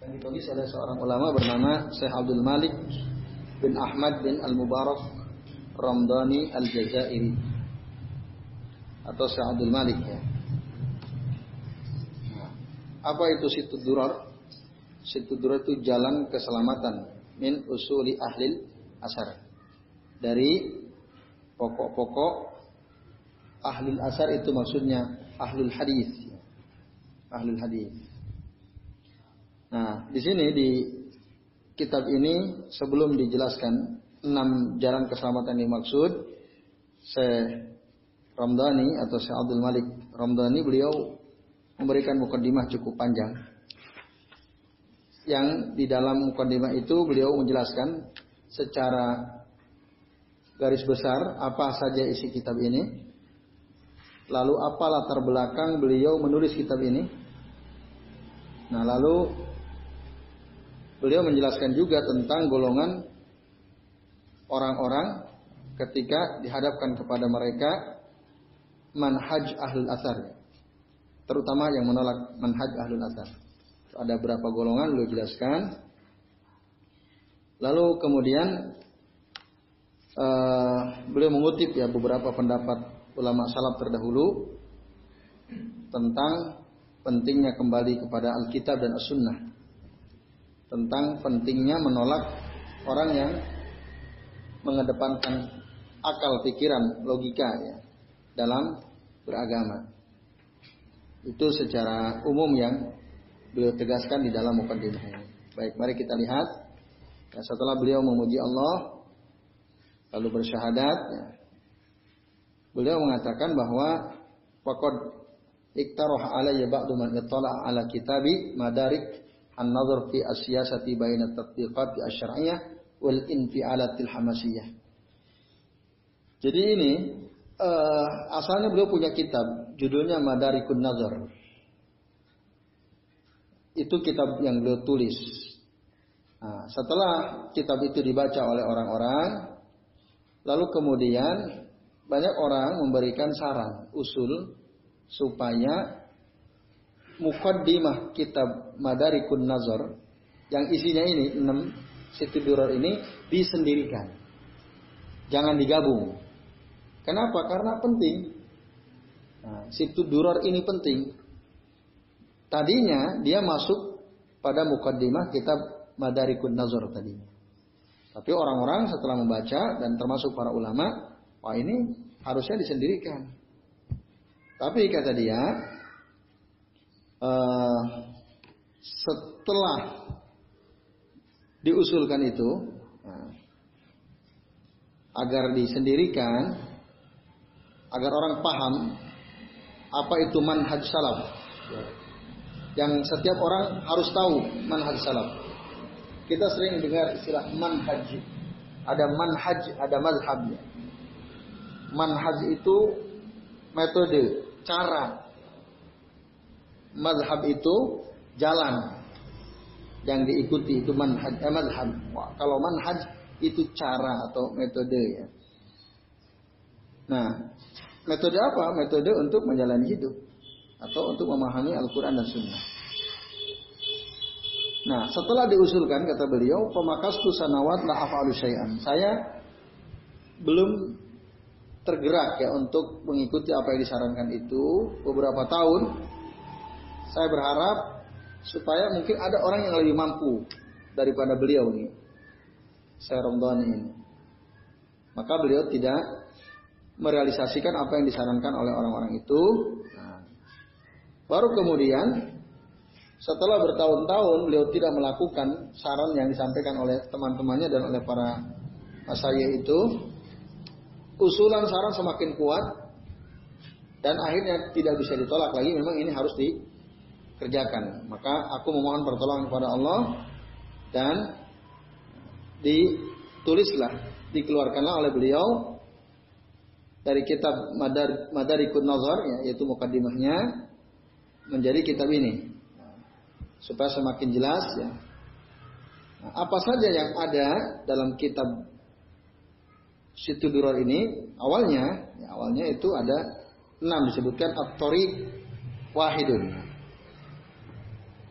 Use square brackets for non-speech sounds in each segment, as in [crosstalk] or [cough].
Yang ditulis oleh seorang ulama bernama Syekh Abdul Malik bin Ahmad bin Al Mubarak Ramdhani Al Jazairi atau Syekh Abdul Malik ya. Nah, apa itu situ durar? Situ durar itu jalan keselamatan min usuli ahli asar. Dari pokok-pokok ahli asar itu maksudnya ahlul hadis. Ahlul hadis. Nah, di sini di kitab ini sebelum dijelaskan enam jalan keselamatan yang dimaksud, Syekh Ramdhani atau Syekh Abdul Malik Ramdhani beliau memberikan mukaddimah cukup panjang. Yang di dalam mukaddimah itu beliau menjelaskan secara garis besar apa saja isi kitab ini. Lalu apa latar belakang beliau menulis kitab ini? Nah, lalu beliau menjelaskan juga tentang golongan orang-orang ketika dihadapkan kepada mereka manhaj ahlul asar. Terutama yang menolak manhaj ahlul asar. Ada berapa golongan beliau jelaskan. Lalu kemudian uh, beliau mengutip ya beberapa pendapat ulama salaf terdahulu tentang pentingnya kembali kepada Alkitab dan As-Sunnah. Tentang pentingnya menolak orang yang mengedepankan akal pikiran logika ya dalam beragama. Itu secara umum yang beliau tegaskan di dalam mukadimah ini. Baik, mari kita lihat. Ya, setelah beliau memuji Allah, lalu bersyahadat ya. beliau mengatakan bahwa faqad iktarah alayya ba'du man ittala ala kitabi madarik an-nazar fi as-siyasati baina at-tatbiqat asy-syar'iyyah wal infi'alatil hamasiyah. Jadi ini uh, asalnya beliau punya kitab judulnya Madarikun Nazar. Itu kitab yang beliau tulis. Nah, setelah kitab itu dibaca oleh orang-orang Lalu kemudian banyak orang memberikan saran, usul supaya mukaddimah kitab Madarikun Nazar yang isinya ini enam situ duror ini disendirikan. Jangan digabung. Kenapa? Karena penting. Nah, situ duror ini penting. Tadinya dia masuk pada mukaddimah kitab Madarikun Nazar tadinya. Tapi orang-orang setelah membaca dan termasuk para ulama, wah ini harusnya disendirikan. Tapi kata dia, uh, setelah diusulkan itu, uh, agar disendirikan, agar orang paham apa itu manhaj salaf. Yang setiap orang harus tahu manhaj salaf. Kita sering dengar istilah manhaj. Ada manhaj, ada mazhab. Manhaj itu metode, cara. Mazhab itu jalan yang diikuti itu manhaj, eh, mazhab. Kalau manhaj itu cara atau metode ya. Nah, metode apa? Metode untuk menjalani hidup atau untuk memahami Al-Quran dan Sunnah. Nah, setelah diusulkan kata beliau, pemakas tu sanawat la afalu. Saya belum tergerak ya untuk mengikuti apa yang disarankan itu beberapa tahun. Saya berharap supaya mungkin ada orang yang lebih mampu daripada beliau ini. Saya Romdoni ini. Maka beliau tidak merealisasikan apa yang disarankan oleh orang-orang itu. Baru kemudian setelah bertahun-tahun beliau tidak melakukan saran yang disampaikan oleh teman-temannya dan oleh para masaya itu, usulan saran semakin kuat dan akhirnya tidak bisa ditolak lagi. Memang ini harus dikerjakan. Maka aku memohon pertolongan kepada Allah dan ditulislah, dikeluarkanlah oleh beliau dari kitab Madar, Madarikun Nazar, yaitu mukadimahnya menjadi kitab ini supaya semakin jelas ya. Nah, apa saja yang ada dalam kitab Situ Duror ini awalnya ya, awalnya itu ada enam disebutkan at wahidun.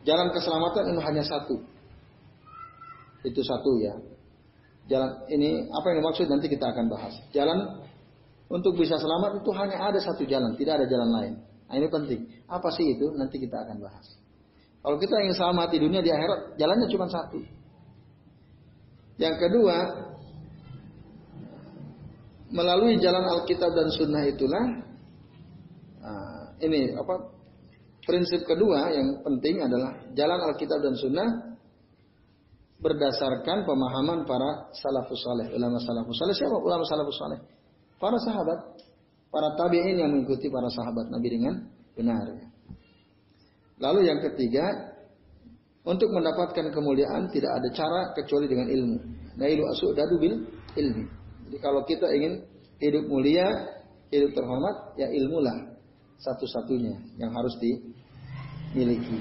Jalan keselamatan itu hanya satu. Itu satu ya. Jalan ini apa yang dimaksud nanti kita akan bahas. Jalan untuk bisa selamat itu hanya ada satu jalan, tidak ada jalan lain. Nah, ini penting. Apa sih itu? Nanti kita akan bahas. Kalau kita ingin selamat di dunia di akhirat, jalannya cuma satu. Yang kedua, melalui jalan Alkitab dan Sunnah itulah nah, ini apa prinsip kedua yang penting adalah jalan Alkitab dan Sunnah berdasarkan pemahaman para salafus saleh ulama salafus saleh. Siapa ulama salafus saleh? Para sahabat para tabiin yang mengikuti para sahabat Nabi dengan benar. Lalu yang ketiga untuk mendapatkan kemuliaan tidak ada cara kecuali dengan ilmu. Nailu asudadu bil ilmi jadi kalau kita ingin hidup mulia, hidup terhormat, ya ilmulah satu-satunya yang harus dimiliki.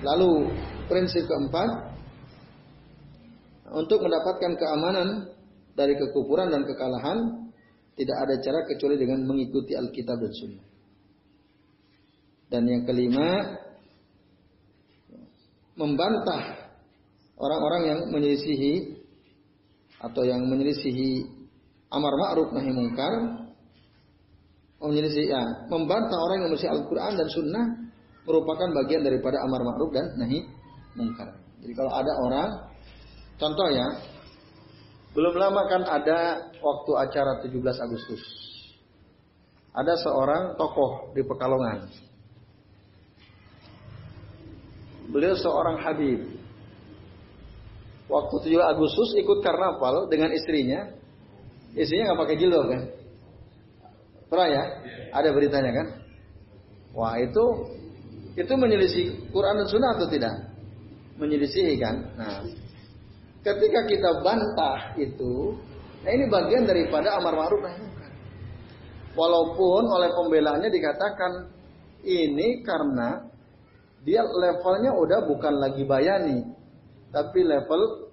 Lalu prinsip keempat, untuk mendapatkan keamanan dari kekufuran dan kekalahan, tidak ada cara kecuali dengan mengikuti Alkitab dan Sunnah. Dan yang kelima, membantah orang-orang yang menyelisihi atau yang menyelisihi amar ma'ruf nahi mungkar menyelisih ya, membantah orang yang menyelisihi Al-Qur'an dan sunnah merupakan bagian daripada amar ma'ruf dan nahi mungkar. Jadi kalau ada orang contoh ya belum lama kan ada waktu acara 17 Agustus. Ada seorang tokoh di Pekalongan. Beliau seorang Habib waktu 7 Agustus ikut karnaval dengan istrinya. Istrinya nggak pakai jilbab kan? Pernah ya? Ada beritanya kan? Wah itu itu menyelisih Quran dan Sunnah atau tidak? Menyelisihi kan? Nah, ketika kita bantah itu, nah ini bagian daripada amar ma'ruf nahi munkar. Walaupun oleh pembelanya dikatakan ini karena dia levelnya udah bukan lagi bayani, tapi level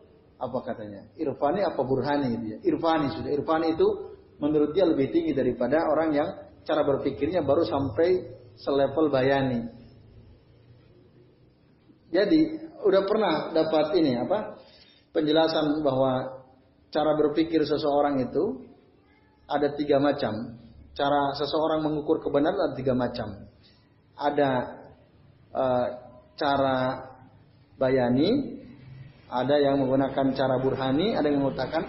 apa katanya? Irfani apa burhani itu ya? Irfani sudah. Irfani itu menurut dia lebih tinggi daripada orang yang cara berpikirnya baru sampai selevel bayani. Jadi udah pernah dapat ini apa? Penjelasan bahwa cara berpikir seseorang itu ada tiga macam. Cara seseorang mengukur kebenaran ada tiga macam. Ada uh, cara bayani, ada yang menggunakan cara burhani, ada yang menggunakan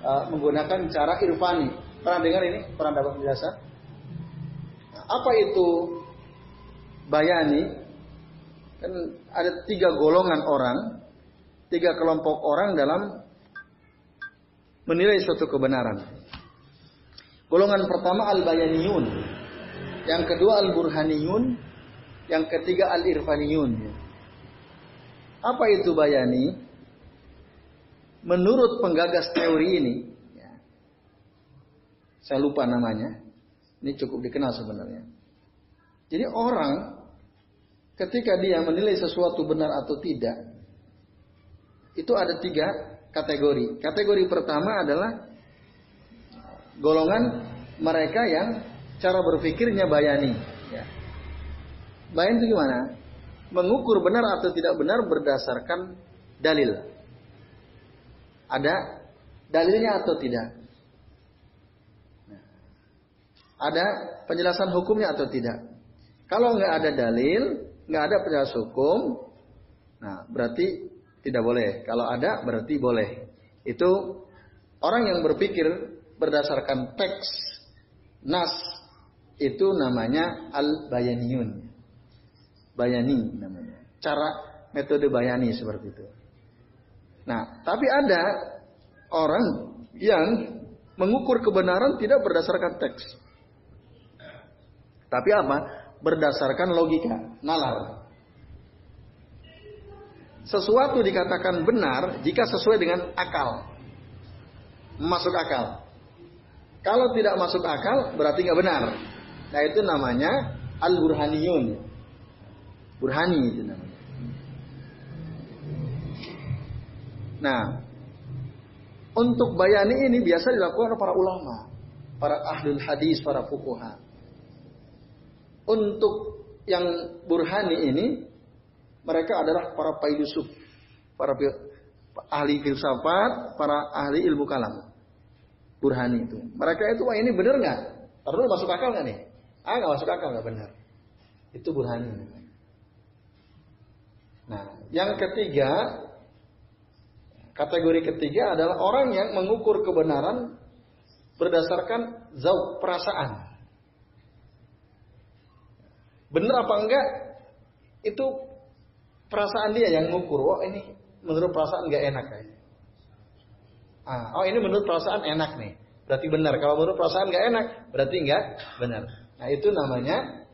uh, menggunakan cara irfani. Pernah dengar ini? Pernah dapat penjelasan? Apa itu bayani? Kan ada tiga golongan orang, tiga kelompok orang dalam menilai suatu kebenaran. Golongan pertama al-bayaniyun, yang kedua al-burhaniyun, yang ketiga al-irfaniyun. Apa itu bayani? Menurut penggagas teori ini, ya, saya lupa namanya, ini cukup dikenal sebenarnya. Jadi orang ketika dia menilai sesuatu benar atau tidak, itu ada tiga kategori. Kategori pertama adalah golongan mereka yang cara berpikirnya bayani. Ya. Bayan itu gimana? Mengukur benar atau tidak benar berdasarkan dalil. Ada dalilnya atau tidak? Ada penjelasan hukumnya atau tidak? Kalau nggak ada dalil, nggak ada penjelasan hukum, nah berarti tidak boleh. Kalau ada berarti boleh. Itu orang yang berpikir berdasarkan teks nas itu namanya al-bayaniyun. Bayani namanya. Cara metode bayani seperti itu. Nah, tapi ada orang yang mengukur kebenaran tidak berdasarkan teks. Tapi apa? Berdasarkan logika, nalar. Sesuatu dikatakan benar jika sesuai dengan akal. Masuk akal. Kalau tidak masuk akal, berarti nggak benar. Nah itu namanya al-burhaniyun. Burhani itu namanya. Nah, untuk bayani ini biasa dilakukan oleh para ulama, para ahli hadis, para fukuha. Untuk yang burhani ini Mereka adalah para pailusuf, para ahli filsafat, para ahli ilmu kalam. Burhani itu. Mereka itu, wah ini benar nggak? Terus masuk akal nggak nih? Ah nggak masuk akal nggak benar. Itu burhani. Nah, yang ketiga, kategori ketiga adalah orang yang mengukur kebenaran berdasarkan zauq perasaan. Benar apa enggak? Itu perasaan dia yang mengukur. Wah ini menurut perasaan nggak enak kayaknya. Ah, oh ini menurut perasaan enak nih. Berarti benar. Kalau menurut perasaan nggak enak, berarti nggak benar. Nah itu namanya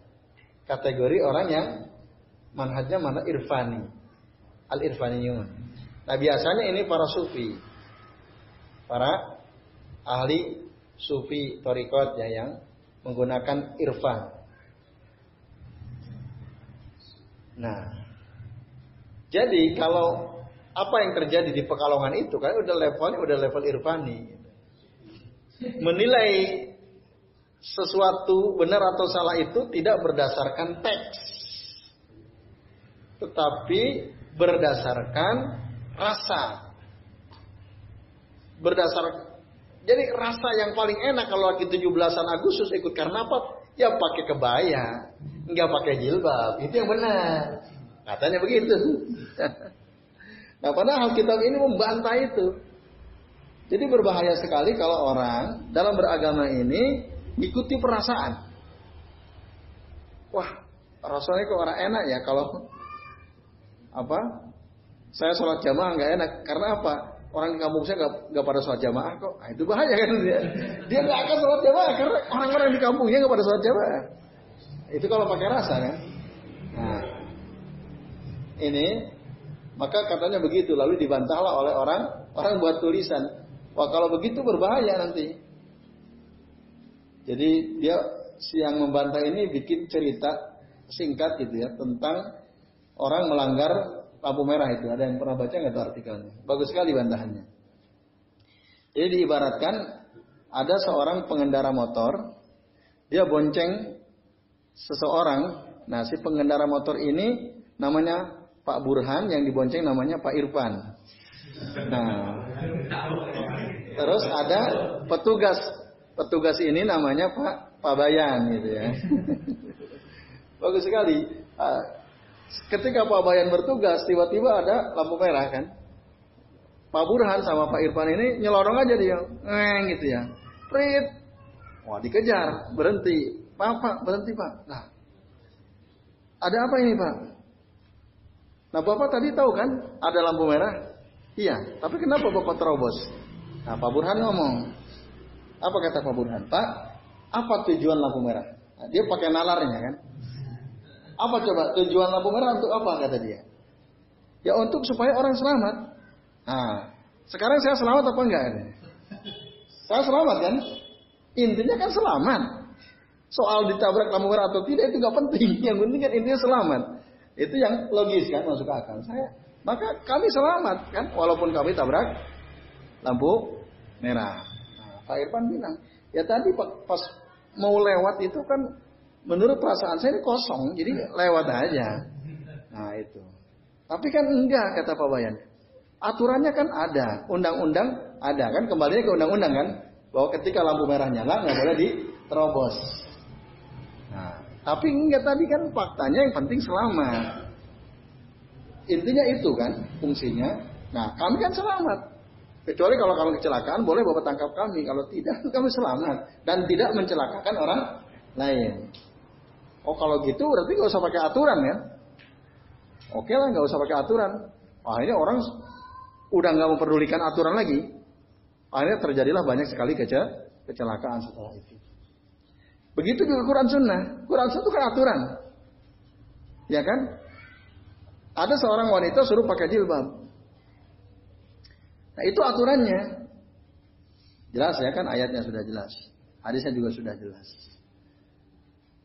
kategori orang yang manhajnya mana irfani, al irfaniyun. Nah biasanya ini para sufi, para ahli sufi torikot ya yang menggunakan irfan. Nah, jadi kalau apa yang terjadi di Pekalongan itu kan udah levelnya udah level irfani. Menilai sesuatu benar atau salah itu tidak berdasarkan teks. Tetapi berdasarkan rasa. Berdasar jadi rasa yang paling enak kalau lagi 17-an Agustus ikut karena apa? Ya pakai kebaya, nggak pakai jilbab. Itu yang benar. Katanya begitu. [laughs] nah, padahal kitab ini membantah itu. Jadi berbahaya sekali kalau orang dalam beragama ini ikuti perasaan. Wah, rasanya kok orang enak ya kalau apa? Saya sholat jamaah nggak enak karena apa? Orang di kampung saya nggak pada sholat jamaah kok. Nah, itu bahaya kan dia. Dia nggak akan sholat jamaah karena orang-orang di kampungnya nggak pada sholat jamaah. Itu kalau pakai rasa kan. Nah, ini maka katanya begitu lalu dibantahlah oleh orang orang buat tulisan wah kalau begitu berbahaya nanti jadi dia siang membantah ini bikin cerita singkat gitu ya tentang orang melanggar lampu merah itu ada yang pernah baca nggak tuh artikelnya bagus sekali bantahannya jadi diibaratkan ada seorang pengendara motor dia bonceng seseorang nah si pengendara motor ini namanya Pak Burhan yang dibonceng namanya Pak Irfan. Nah, terus ada petugas. Petugas ini namanya Pak Pak Bayan gitu ya. [laughs] Bagus sekali. Ah, ketika Pak Bayan bertugas, tiba-tiba ada lampu merah kan. Pak Burhan sama Pak Irfan ini nyelorong aja dia, ngeng gitu ya. Prit. Wah dikejar, berhenti. Pak, Pak, berhenti Pak. Nah, ada apa ini Pak? Nah Bapak tadi tahu kan ada lampu merah? Iya, tapi kenapa Bapak terobos? Nah Pak Burhan ngomong. Apa kata Pak Burhan? Pak, apa tujuan lampu merah? Nah, dia pakai nalarnya kan? Apa coba tujuan lampu merah untuk apa kata dia? Ya untuk supaya orang selamat. Nah, sekarang saya selamat apa enggak? Saya selamat kan? Intinya kan selamat. Soal ditabrak lampu merah atau tidak itu nggak penting. [laughs] Yang penting kan intinya selamat. Itu yang logis kan masuk akal. Saya maka kami selamat kan walaupun kami tabrak lampu merah. Nah, Pak Irfan bilang, ya tadi pas mau lewat itu kan menurut perasaan saya ini kosong, jadi lewat aja. Nah itu. Tapi kan enggak kata Pak Bayan. Aturannya kan ada, undang-undang ada kan kembalinya ke undang-undang kan bahwa ketika lampu merah nyala nggak boleh diterobos. Nah, tapi enggak tadi kan faktanya yang penting selamat. Intinya itu kan fungsinya. Nah kami kan selamat. Kecuali kalau kami kecelakaan boleh bapak tangkap kami. Kalau tidak kami selamat. Dan tidak mencelakakan orang lain. Oh kalau gitu berarti nggak usah pakai aturan ya. Oke lah nggak usah pakai aturan. Ini orang udah nggak memperdulikan aturan lagi. Akhirnya terjadilah banyak sekali kecelakaan setelah itu. Begitu juga Quran Sunnah. Quran Sunnah itu kan aturan. Ya kan? Ada seorang wanita suruh pakai jilbab. Nah itu aturannya. Jelas ya kan ayatnya sudah jelas. Hadisnya juga sudah jelas.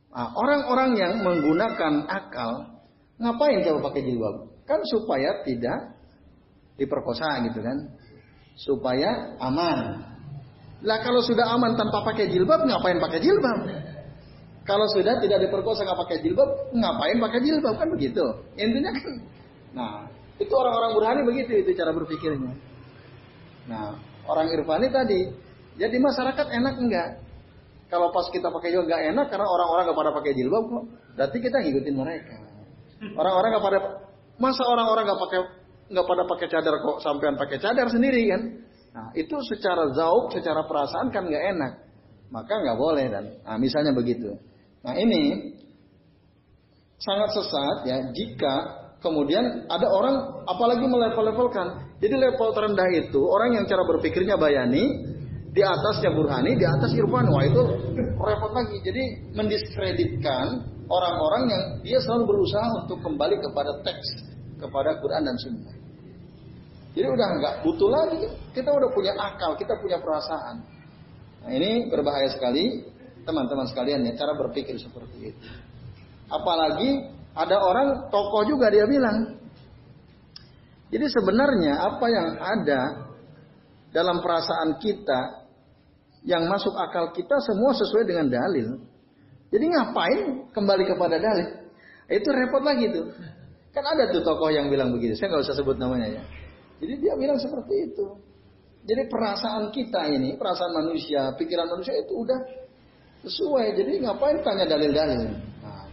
Nah, orang-orang yang menggunakan akal ngapain coba pakai jilbab? Kan supaya tidak diperkosa gitu kan. Supaya aman. Lah kalau sudah aman tanpa pakai jilbab, ngapain pakai jilbab? Kalau sudah tidak diperkosa nggak pakai jilbab, ngapain pakai jilbab kan begitu? Intinya kan, nah itu orang-orang burhani begitu itu cara berpikirnya. Nah orang irfani tadi, jadi masyarakat enak enggak? Kalau pas kita pakai juga nggak enak karena orang-orang nggak pada pakai jilbab kok. Berarti kita ngikutin mereka. Orang-orang nggak pada masa orang-orang nggak pakai nggak pada pakai cadar kok sampean pakai cadar sendiri kan? Nah itu secara zauk, secara perasaan kan nggak enak. Maka nggak boleh dan nah, misalnya begitu. Nah ini sangat sesat ya jika kemudian ada orang apalagi melevel-levelkan. Jadi level terendah itu orang yang cara berpikirnya bayani, di atasnya burhani, di atas irfan. Wah itu repot lagi. Jadi mendiskreditkan orang-orang yang dia selalu berusaha untuk kembali kepada teks, kepada Quran dan Sunnah. Jadi udah nggak butuh lagi. Kita udah punya akal, kita punya perasaan. Nah ini berbahaya sekali teman-teman sekalian ya cara berpikir seperti itu. Apalagi ada orang tokoh juga dia bilang. Jadi sebenarnya apa yang ada dalam perasaan kita yang masuk akal kita semua sesuai dengan dalil. Jadi ngapain kembali kepada dalil? Itu repot lagi tuh. Kan ada tuh tokoh yang bilang begitu. Saya nggak usah sebut namanya ya. Jadi dia bilang seperti itu. Jadi perasaan kita ini, perasaan manusia, pikiran manusia itu udah sesuai. Jadi ngapain tanya dalil-dalil? Nah,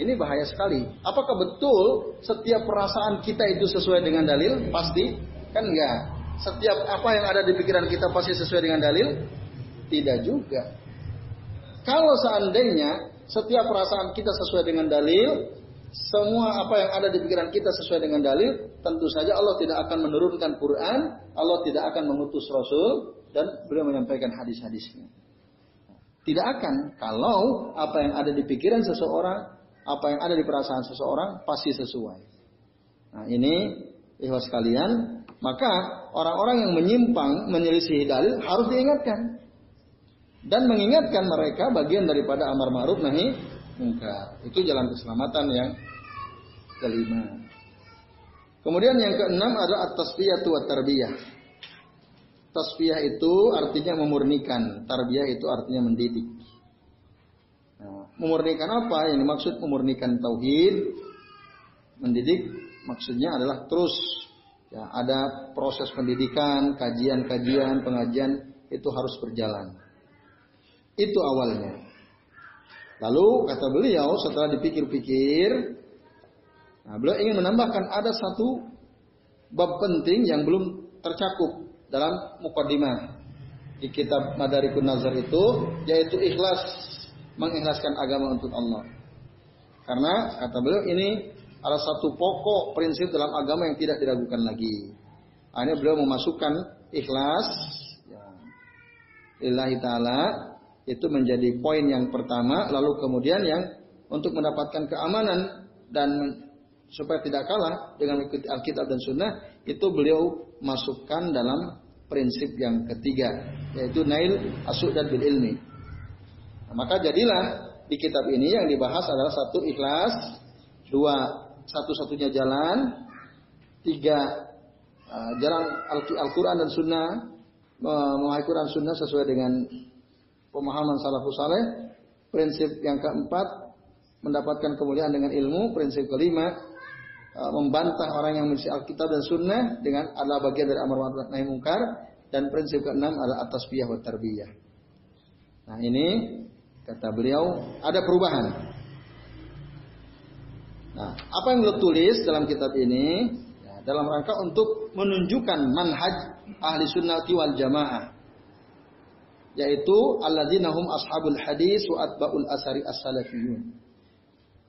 ini bahaya sekali. Apakah betul setiap perasaan kita itu sesuai dengan dalil? Pasti? Kan enggak. Setiap apa yang ada di pikiran kita pasti sesuai dengan dalil? Tidak juga. Kalau seandainya setiap perasaan kita sesuai dengan dalil, semua apa yang ada di pikiran kita sesuai dengan dalil, tentu saja Allah tidak akan menurunkan Quran, Allah tidak akan mengutus Rasul, dan beliau menyampaikan hadis-hadisnya. Tidak akan kalau apa yang ada di pikiran seseorang, apa yang ada di perasaan seseorang pasti sesuai. Nah ini ikhwas sekalian, maka orang-orang yang menyimpang menyelisih dalil harus diingatkan dan mengingatkan mereka bagian daripada amar ma'ruf nahi mungkar. Itu jalan keselamatan yang kelima. Kemudian yang keenam adalah at-tasfiyah wa tarbiyah. Tasfiyah itu artinya memurnikan, tarbiyah itu artinya mendidik. Nah, memurnikan apa? Yang dimaksud memurnikan tauhid, mendidik maksudnya adalah terus ya, ada proses pendidikan, kajian-kajian, pengajian itu harus berjalan. Itu awalnya. Lalu kata beliau setelah dipikir-pikir, nah beliau ingin menambahkan ada satu bab penting yang belum tercakup dalam mukaddimah di kitab Madarikun Nazar itu yaitu ikhlas mengikhlaskan agama untuk Allah. Karena kata beliau ini adalah satu pokok prinsip dalam agama yang tidak diragukan lagi. Akhirnya beliau memasukkan ikhlas ya, lillahi taala itu menjadi poin yang pertama, lalu kemudian yang untuk mendapatkan keamanan dan supaya tidak kalah dengan Alkitab dan Sunnah, itu beliau masukkan dalam prinsip yang ketiga, yaitu nail asuk dan bil ilmi. Nah, maka jadilah di kitab ini yang dibahas adalah satu ikhlas, dua satu-satunya jalan, tiga uh, jalan Al-Quran dan Sunnah, menguasai Quran Sunnah sesuai dengan pemahaman salafus saleh. Prinsip yang keempat, mendapatkan kemuliaan dengan ilmu. Prinsip kelima, uh, membantah orang yang mengisi Alkitab dan Sunnah dengan adalah bagian dari amar ma'ruf nahi mungkar. Dan prinsip keenam adalah atas piyah wa tarbiyah. Nah ini kata beliau ada perubahan. Nah, apa yang beliau tulis dalam kitab ini ya, dalam rangka untuk menunjukkan manhaj ahli sunnah wal jamaah yaitu alladzina hum ashabul hadis wa atbaul asari as-salafiyun.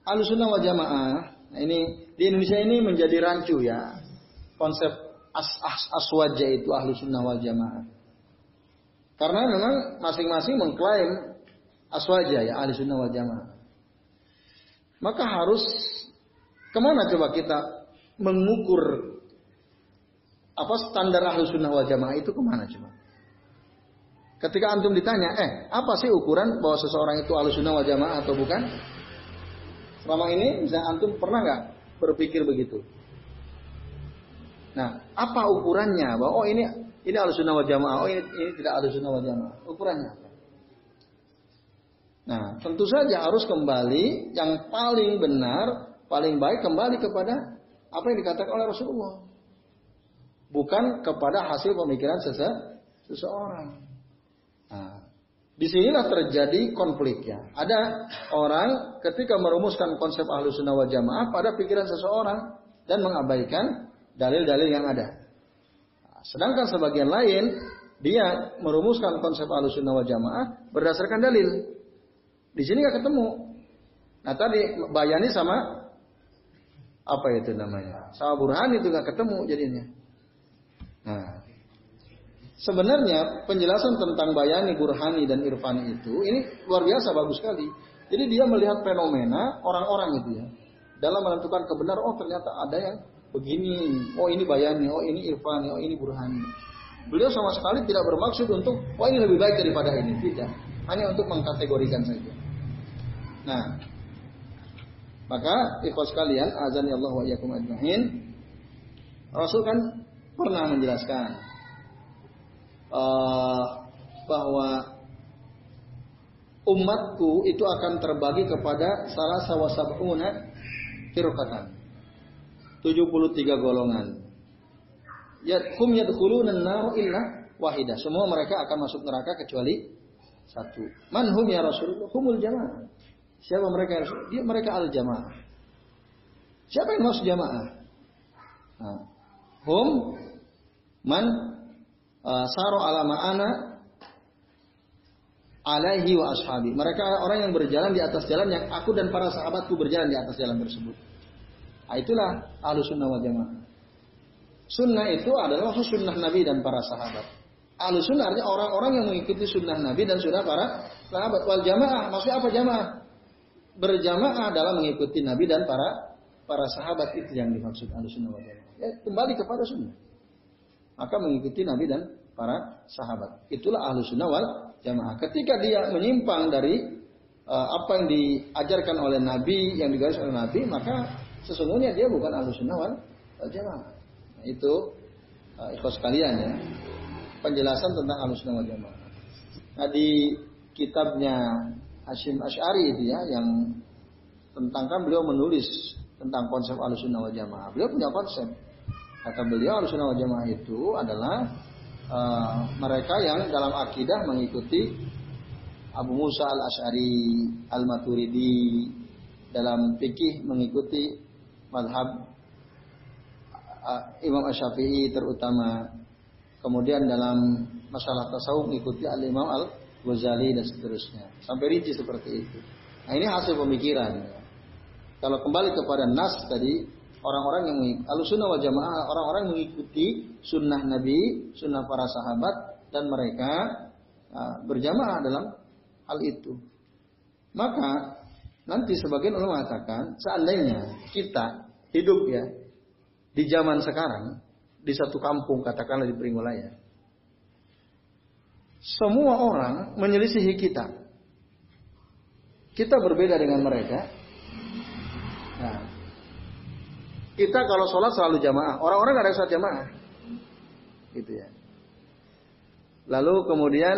Ahlussunnah wal Jamaah, nah ini di Indonesia ini menjadi rancu ya. Konsep as, as aswaja itu Ahlussunnah wal Jamaah. Karena memang masing-masing mengklaim aswaja ya Ahlussunnah wal Jamaah. Maka harus ke mana coba kita mengukur apa standar Ahlussunnah wal Jamaah itu ke mana coba? Ketika antum ditanya, eh apa sih ukuran bahwa seseorang itu alusunah wal jamaah atau bukan? Selama ini, misalnya antum pernah nggak berpikir begitu? Nah, apa ukurannya? Bahwa oh ini ini alusunah wal jamaah, oh ini, ini tidak alusunah wal jamaah. Ukurannya? Nah, tentu saja harus kembali yang paling benar, paling baik kembali kepada apa yang dikatakan oleh Rasulullah. Bukan kepada hasil pemikiran sese seseorang. Nah, di sinilah terjadi konflik ya. Ada orang ketika merumuskan konsep ahlu sunnah wal jamaah pada pikiran seseorang dan mengabaikan dalil-dalil yang ada. Nah, sedangkan sebagian lain dia merumuskan konsep ahlu sunnah wal jamaah berdasarkan dalil. Di sini nggak ketemu. Nah tadi bayani sama apa itu namanya? Sama burhan itu nggak ketemu jadinya. Nah, sebenarnya penjelasan tentang bayani, burhani dan irfani itu ini luar biasa bagus sekali. Jadi dia melihat fenomena orang-orang itu ya. Dalam menentukan kebenaran, oh ternyata ada yang begini, oh ini bayani, oh ini irfani, oh ini burhani. Beliau sama sekali tidak bermaksud untuk, oh ini lebih baik daripada ini, tidak. Hanya untuk mengkategorikan saja. Nah, maka ikhwas sekalian, azan ya Allah wa iyyakum ajmain. Rasul kan pernah menjelaskan uh, bahwa umatku itu akan terbagi kepada salah sawasabuna firqatan. 73 golongan. Ya kum yadkhuluna an-nar illa wahidah. Semua mereka akan masuk neraka kecuali satu. Manhum ya Rasulullah? Humul jamaah. Siapa mereka yang Dia mereka al jamaah. Siapa yang maksud jamaah? Nah, hum man uh, saro ala ma'ana alaihi wa ashabi. Mereka orang yang berjalan di atas jalan yang aku dan para sahabatku berjalan di atas jalan tersebut. Nah, itulah ahlu sunnah wal jamaah. Sunnah itu adalah sunnah Nabi dan para sahabat. Ahlu sunnah artinya orang-orang yang mengikuti sunnah Nabi dan sunnah para sahabat. Wal jamaah, maksudnya apa jamaah? Berjamaah dalam mengikuti Nabi dan para para sahabat itu yang dimaksud sunnah wal jamaah. Ya, kembali kepada sunnah. Maka mengikuti Nabi dan para sahabat. Itulah ahlu sunnah wal jamaah. Ketika dia menyimpang dari uh, apa yang diajarkan oleh Nabi, yang digaris oleh Nabi, maka sesungguhnya dia bukan ahlu sunnah wal jamaah. Nah, itu uh, ikhlas kalian ya. Penjelasan tentang ahlu sunnah wal jamaah. Nah di kitabnya Hashim Ash'ari itu ya yang tentang kan beliau menulis tentang konsep Ahlussunnah wal Jamaah. Beliau punya konsep. Kata beliau Ahlussunnah wal Jamaah itu adalah uh, mereka yang dalam akidah mengikuti Abu Musa al Ash'ari, al Maturidi dalam fikih mengikuti madhab uh, Imam Asy-Syafi'i terutama. Kemudian dalam masalah tasawuf mengikuti Al Imam Al Ghazali dan seterusnya. Sampai rinci seperti itu. Nah ini hasil pemikiran. Kalau kembali kepada nas tadi, orang-orang yang mengikuti, sunnah wal orang-orang mengikuti sunnah Nabi, sunnah para sahabat, dan mereka uh, berjamaah dalam hal itu. Maka nanti sebagian ulama mengatakan, seandainya kita hidup ya di zaman sekarang, di satu kampung katakanlah di Pringolaya, semua orang menyelisihi kita. Kita berbeda dengan mereka. Nah, kita kalau sholat selalu jamaah. Orang-orang nggak ada sholat jamaah. Gitu ya. Lalu kemudian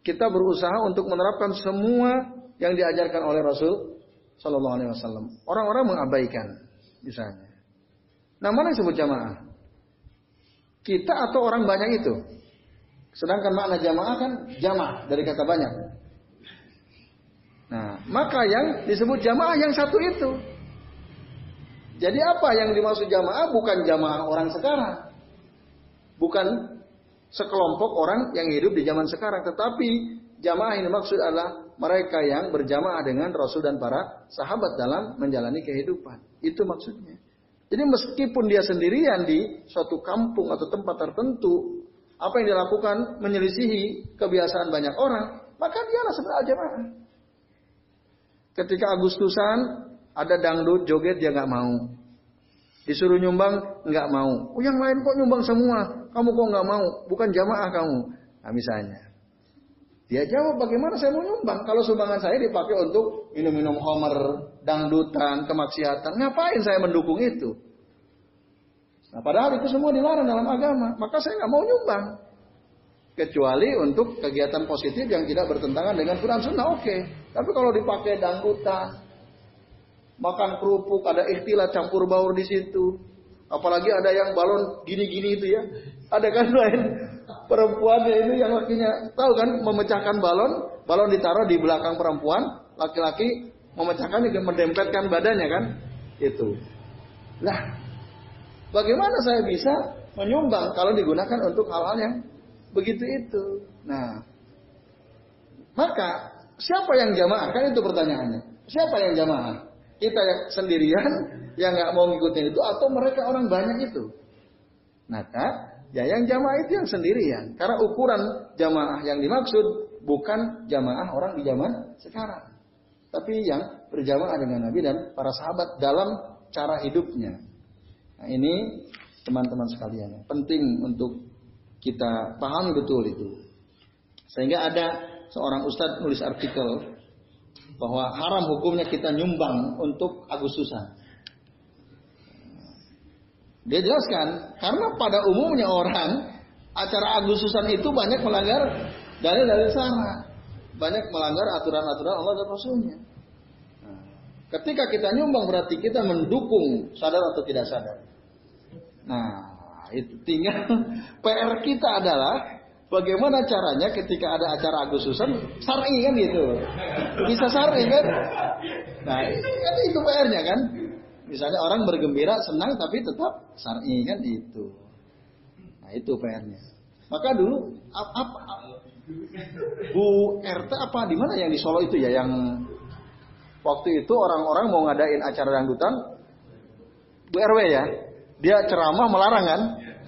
kita berusaha untuk menerapkan semua yang diajarkan oleh Rasul Shallallahu Alaihi Wasallam. Orang-orang mengabaikan, misalnya. Nah mana yang disebut jamaah? Kita atau orang banyak itu? Sedangkan makna jamaah kan jamaah dari kata banyak. Nah, maka yang disebut jamaah yang satu itu. Jadi apa yang dimaksud jamaah bukan jamaah orang sekarang. Bukan sekelompok orang yang hidup di zaman sekarang, tetapi jamaah yang dimaksud adalah mereka yang berjamaah dengan Rasul dan para sahabat dalam menjalani kehidupan. Itu maksudnya. Jadi meskipun dia sendirian di suatu kampung atau tempat tertentu, apa yang dilakukan menyelisihi kebiasaan banyak orang, maka dialah sebenarnya jamaah. Ketika Agustusan ada dangdut joget dia nggak mau. Disuruh nyumbang nggak mau. Oh yang lain kok nyumbang semua, kamu kok nggak mau? Bukan jamaah kamu. Nah misalnya. Dia jawab bagaimana saya mau nyumbang kalau sumbangan saya dipakai untuk minum-minum homer, dangdutan, kemaksiatan. Ngapain saya mendukung itu? Nah, padahal itu semua dilarang dalam agama. Maka saya nggak mau nyumbang. Kecuali untuk kegiatan positif yang tidak bertentangan dengan Quran Sunnah, oke. Okay. Tapi kalau dipakai dangdutan, makan kerupuk, ada ikhtilat campur baur di situ. Apalagi ada yang balon gini-gini itu ya. Ada kan lain perempuannya itu yang lakinya tahu kan memecahkan balon, balon ditaruh di belakang perempuan, laki-laki memecahkan juga mendempetkan badannya kan. Itu. Lah, bagaimana saya bisa menyumbang kalau digunakan untuk hal-hal yang begitu itu. Nah, maka siapa yang jamaah? Kan itu pertanyaannya. Siapa yang jamaah? Kita yang sendirian yang nggak mau ngikutin itu atau mereka orang banyak itu? Maka ya yang jamaah itu yang sendirian. Karena ukuran jamaah yang dimaksud bukan jamaah orang di zaman sekarang. Tapi yang berjamaah dengan Nabi dan para sahabat dalam cara hidupnya. Nah ini teman-teman sekalian penting untuk kita pahami betul itu. Sehingga ada seorang ustadz nulis artikel bahwa haram hukumnya kita nyumbang untuk Agustusan. Dia jelaskan, karena pada umumnya orang acara Agustusan itu banyak melanggar dalil dari sana. Banyak melanggar aturan-aturan Allah dan Rasulnya. Nah, ketika kita nyumbang berarti kita mendukung sadar atau tidak sadar. Nah, itu tinggal [laughs] PR kita adalah bagaimana caranya ketika ada acara Agustusan sari kan gitu. Bisa sari kan? Nah, kan itu PR-nya kan. Misalnya orang bergembira, senang tapi tetap sari kan itu. Nah, itu PR-nya. Maka dulu apa, apa Bu RT apa di mana yang di Solo itu ya yang waktu itu orang-orang mau ngadain acara dangdutan Bu RW ya dia ceramah melarang kan?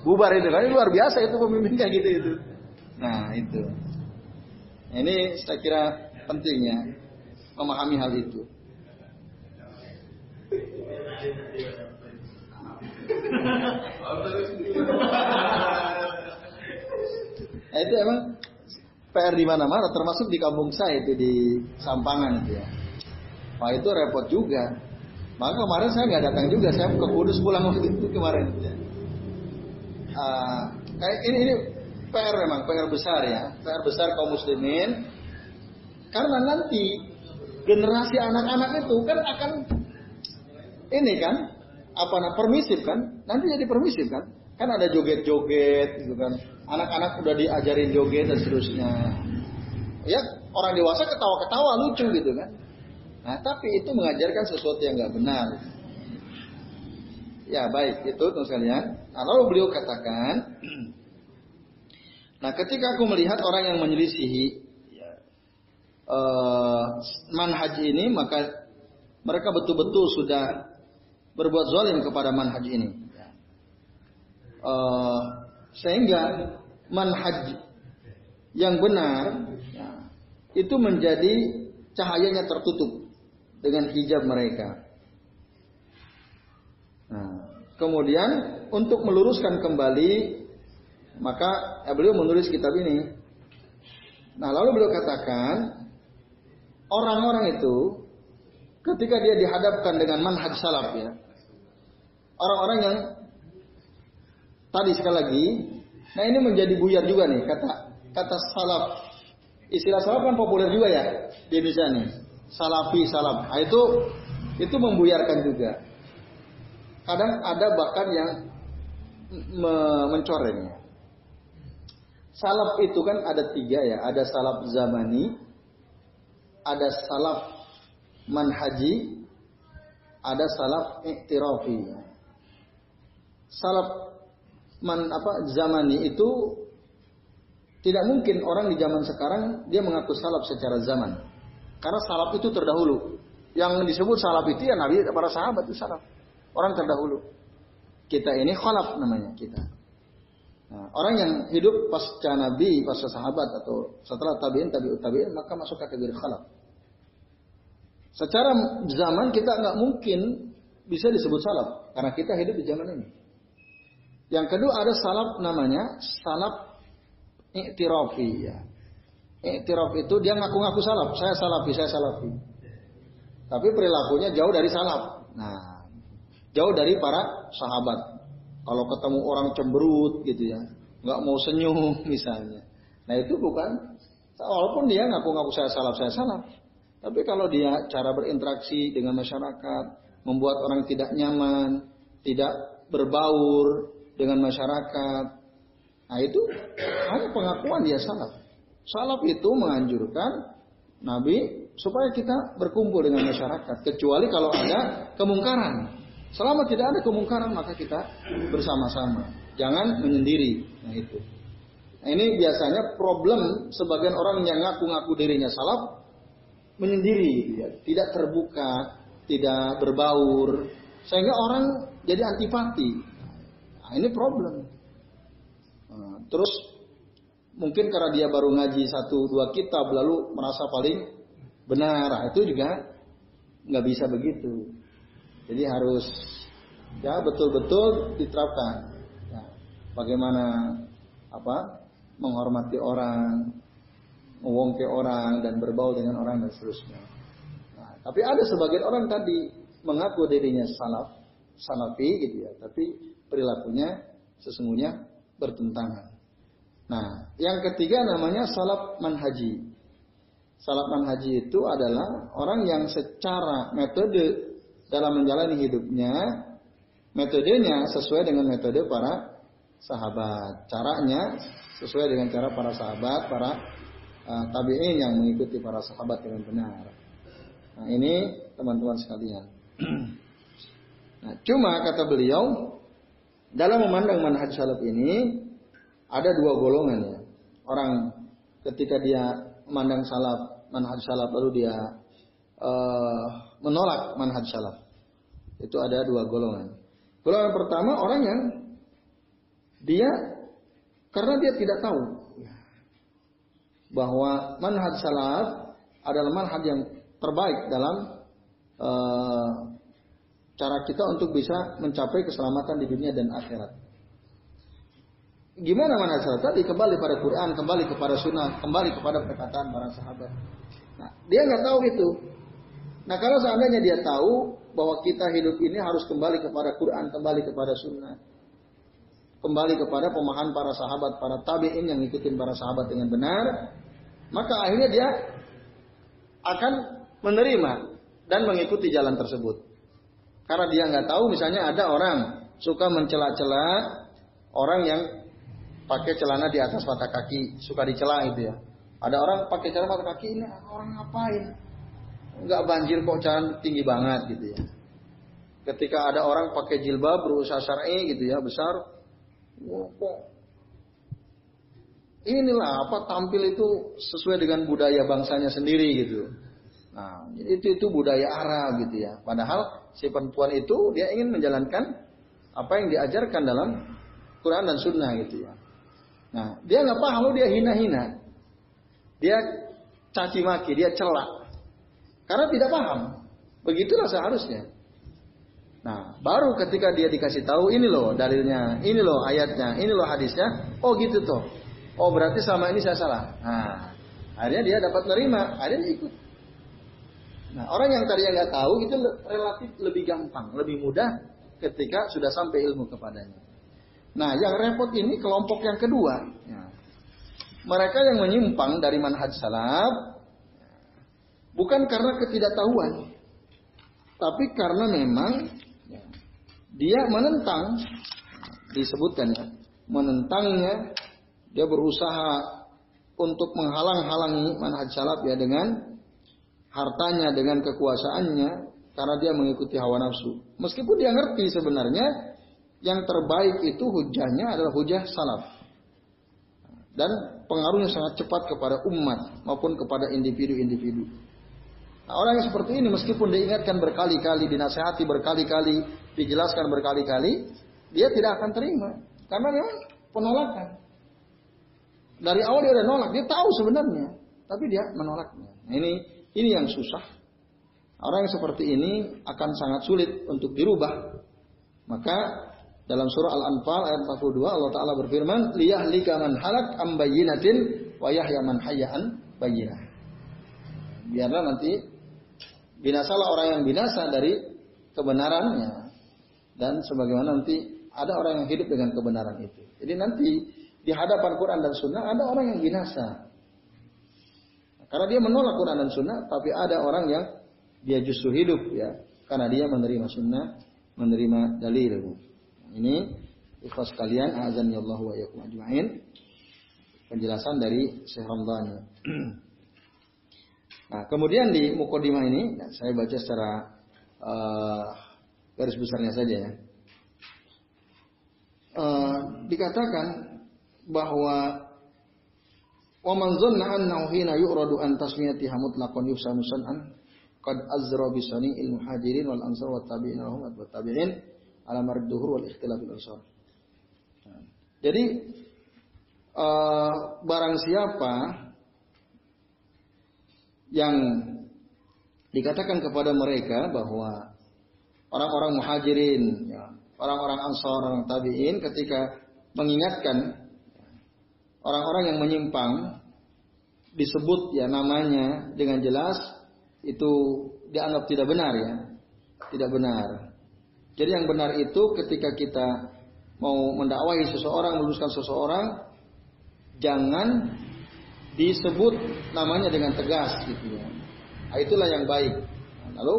Bubar itu. Kan luar biasa itu pemimpin kayak gitu itu. Nah itu. Ini saya kira pentingnya memahami hal itu. Nah, itu emang PR di mana-mana termasuk di kampung saya itu di Sampangan itu ya. Wah itu repot juga. Maka kemarin saya nggak datang juga, saya ke Kudus pulang waktu itu kemarin. Uh, kayak ini, ini PR memang, PR besar ya, PR besar kaum muslimin. Karena nanti generasi anak-anak itu kan akan ini kan apa nah permisif kan? Nanti jadi permisif kan? Kan ada joget-joget gitu kan. Anak-anak udah diajarin joget dan seterusnya. Ya orang dewasa ketawa-ketawa lucu gitu kan Nah, tapi itu mengajarkan sesuatu yang nggak benar. Ya baik, itu teman sekalian. Nah, beliau katakan, [clears throat] nah ketika aku melihat orang yang menyelisihi uh, manhaj ini, maka mereka betul-betul sudah berbuat zalim kepada manhaj ini. Uh, sehingga manhaj yang benar ya, itu menjadi cahayanya tertutup dengan hijab mereka. Nah, kemudian untuk meluruskan kembali maka ya beliau menulis kitab ini. Nah, lalu beliau katakan orang-orang itu ketika dia dihadapkan dengan manhaj salaf ya. Orang-orang yang tadi sekali lagi, nah ini menjadi buyar juga nih kata kata salaf. Istilah salaf kan populer juga ya di Indonesia nih salafi salam. Nah, itu itu membuyarkan juga. Kadang ada bahkan yang me mencorengnya. Salaf itu kan ada tiga ya, ada salaf zamani, ada salaf manhaji, ada salaf iktirafi. Salaf man apa zamani itu tidak mungkin orang di zaman sekarang dia mengaku salaf secara zaman. Karena salaf itu terdahulu. Yang disebut salaf itu ya Nabi para sahabat itu salaf. Orang terdahulu. Kita ini khalaf namanya kita. Nah, orang yang hidup pasca Nabi, pasca sahabat atau setelah tabiin, tabiut tabiin, maka masuk kategori khalaf. Secara zaman kita nggak mungkin bisa disebut salaf karena kita hidup di zaman ini. Yang kedua ada salaf namanya salaf iktirafi ya. Iktiraf itu dia ngaku-ngaku salaf. Saya salafi, saya salafi. Tapi perilakunya jauh dari salaf. Nah, jauh dari para sahabat. Kalau ketemu orang cemberut gitu ya, nggak mau senyum [laughs] misalnya. Nah itu bukan, walaupun dia ngaku-ngaku saya salaf, saya salaf. Tapi kalau dia cara berinteraksi dengan masyarakat, membuat orang tidak nyaman, tidak berbaur dengan masyarakat, nah itu hanya pengakuan dia salaf. Salaf itu menganjurkan Nabi supaya kita berkumpul dengan masyarakat, kecuali kalau ada kemungkaran. Selama tidak ada kemungkaran maka kita bersama-sama, jangan menyendiri. Nah itu. Nah, ini biasanya problem sebagian orang yang ngaku-ngaku dirinya salaf menyendiri, ya. tidak terbuka, tidak berbaur, sehingga orang jadi antipati. Nah, ini problem. Nah, terus mungkin karena dia baru ngaji satu dua kitab lalu merasa paling benar, nah, itu juga nggak bisa begitu. Jadi harus ya betul-betul diterapkan. Ya, bagaimana apa menghormati orang, mewongke orang dan berbau dengan orang dan seterusnya. Nah, tapi ada sebagian orang tadi mengaku dirinya salaf, salafi gitu ya, tapi perilakunya sesungguhnya bertentangan. Nah, yang ketiga namanya salaf manhaji. Salaf manhaji itu adalah orang yang secara metode dalam menjalani hidupnya, metodenya sesuai dengan metode para sahabat. Caranya sesuai dengan cara para sahabat, para uh, tabi'in yang mengikuti para sahabat dengan benar. Nah, ini teman-teman sekalian. [clears throat] nah, cuma kata beliau dalam memandang manhaj salaf ini ada dua golongan ya. Orang ketika dia memandang salaf, manhaj salaf lalu dia uh, menolak manhaj salaf. Itu ada dua golongan. Golongan pertama orang yang dia karena dia tidak tahu bahwa manhaj salaf adalah manhaj yang terbaik dalam uh, cara kita untuk bisa mencapai keselamatan di dunia dan akhirat. Gimana manhaj salaf tadi kembali pada Quran, kembali kepada sunnah, kembali kepada perkataan para sahabat. Nah, dia nggak tahu itu. Nah, kalau seandainya dia tahu bahwa kita hidup ini harus kembali kepada Quran, kembali kepada sunnah, kembali kepada pemahaman para sahabat, para tabi'in yang ngikutin para sahabat dengan benar, maka akhirnya dia akan menerima dan mengikuti jalan tersebut. Karena dia nggak tahu misalnya ada orang suka mencela-cela orang yang pakai celana di atas mata kaki, suka dicela itu ya. Ada orang pakai celana mata kaki ini orang ngapain? Nggak banjir kok jalan tinggi banget gitu ya. Ketika ada orang pakai jilbab berusaha syar'i gitu ya besar, kok inilah apa tampil itu sesuai dengan budaya bangsanya sendiri gitu. Nah, itu itu budaya Arab gitu ya. Padahal si perempuan itu dia ingin menjalankan apa yang diajarkan dalam Quran dan Sunnah gitu ya. Nah, dia nggak paham, dia hina-hina. Dia caci maki, dia celak. Karena tidak paham. Begitulah seharusnya. Nah, baru ketika dia dikasih tahu ini loh dalilnya, ini loh ayatnya, ini loh hadisnya, oh gitu tuh. Oh berarti selama ini saya salah. Nah, akhirnya dia dapat menerima, akhirnya dia ikut. Nah, orang yang tadi yang nggak tahu itu relatif lebih gampang, lebih mudah ketika sudah sampai ilmu kepadanya. Nah, yang repot ini kelompok yang kedua. Ya. Mereka yang menyimpang dari manhaj salaf bukan karena ketidaktahuan, tapi karena memang dia menentang disebutkan ya menentangnya dia berusaha untuk menghalang-halangi manhaj salaf ya dengan hartanya dengan kekuasaannya karena dia mengikuti hawa nafsu meskipun dia ngerti sebenarnya yang terbaik itu hujahnya adalah hujah salaf dan pengaruhnya sangat cepat kepada umat maupun kepada individu-individu Nah, orang yang seperti ini meskipun diingatkan berkali-kali, dinasehati berkali-kali, dijelaskan berkali-kali, dia tidak akan terima. Karena memang penolakan. Dari awal dia udah nolak, dia tahu sebenarnya, tapi dia menolaknya. Nah, ini ini yang susah. Orang yang seperti ini akan sangat sulit untuk dirubah. Maka dalam surah Al-Anfal ayat 42 Allah Taala berfirman, "Liyahlika man halak am bayyinatin wa yahya man hayyan bayyinah." Biarlah nanti binasalah orang yang binasa dari kebenarannya dan sebagaimana nanti ada orang yang hidup dengan kebenaran itu. Jadi nanti di hadapan Quran dan Sunnah ada orang yang binasa. Karena dia menolak Quran dan Sunnah, tapi ada orang yang dia justru hidup ya, karena dia menerima Sunnah, menerima dalil. Ini ikhlas kalian, azan ya Allah wa yakum ajma'in. Penjelasan dari Syekh Ramdhani. [clears throat] Nah, kemudian di mukodimah ini, nah, saya baca secara uh, garis besarnya saja ya. Uh, dikatakan bahwa wa man dhanna annahu hina yu'radu an tasmiyatiha mutlaqan yufsanu san'an qad azra bi sani'il muhajirin wal ansar wa tabi'in wa tabi'in ala marid duhur wal ikhtilafil ansar. Jadi uh, barang siapa yang dikatakan kepada mereka bahwa orang-orang muhajirin, ya, orang-orang ansar, orang tabi'in ketika mengingatkan orang-orang yang menyimpang disebut ya namanya dengan jelas itu dianggap tidak benar ya. Tidak benar. Jadi yang benar itu ketika kita mau mendakwahi seseorang, meluruskan seseorang, jangan disebut namanya dengan tegas gitu ya. Nah, itulah yang baik. Lalu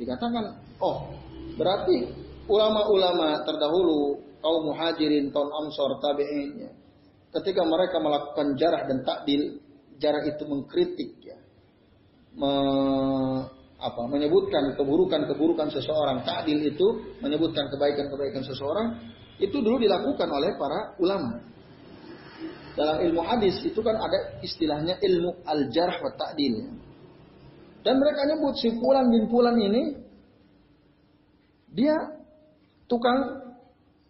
dikatakan, oh berarti ulama-ulama terdahulu kaum muhajirin, kaum ansor, tabi'in ya, ketika mereka melakukan jarah dan takdil, jarah itu mengkritik ya. Apa, menyebutkan keburukan-keburukan seseorang, takdil itu menyebutkan kebaikan-kebaikan seseorang, itu dulu dilakukan oleh para ulama. Dalam ilmu hadis itu kan ada istilahnya ilmu al-jarh wa ta'dil. Dan mereka nyebut si Fulan bin Fulan ini dia tukang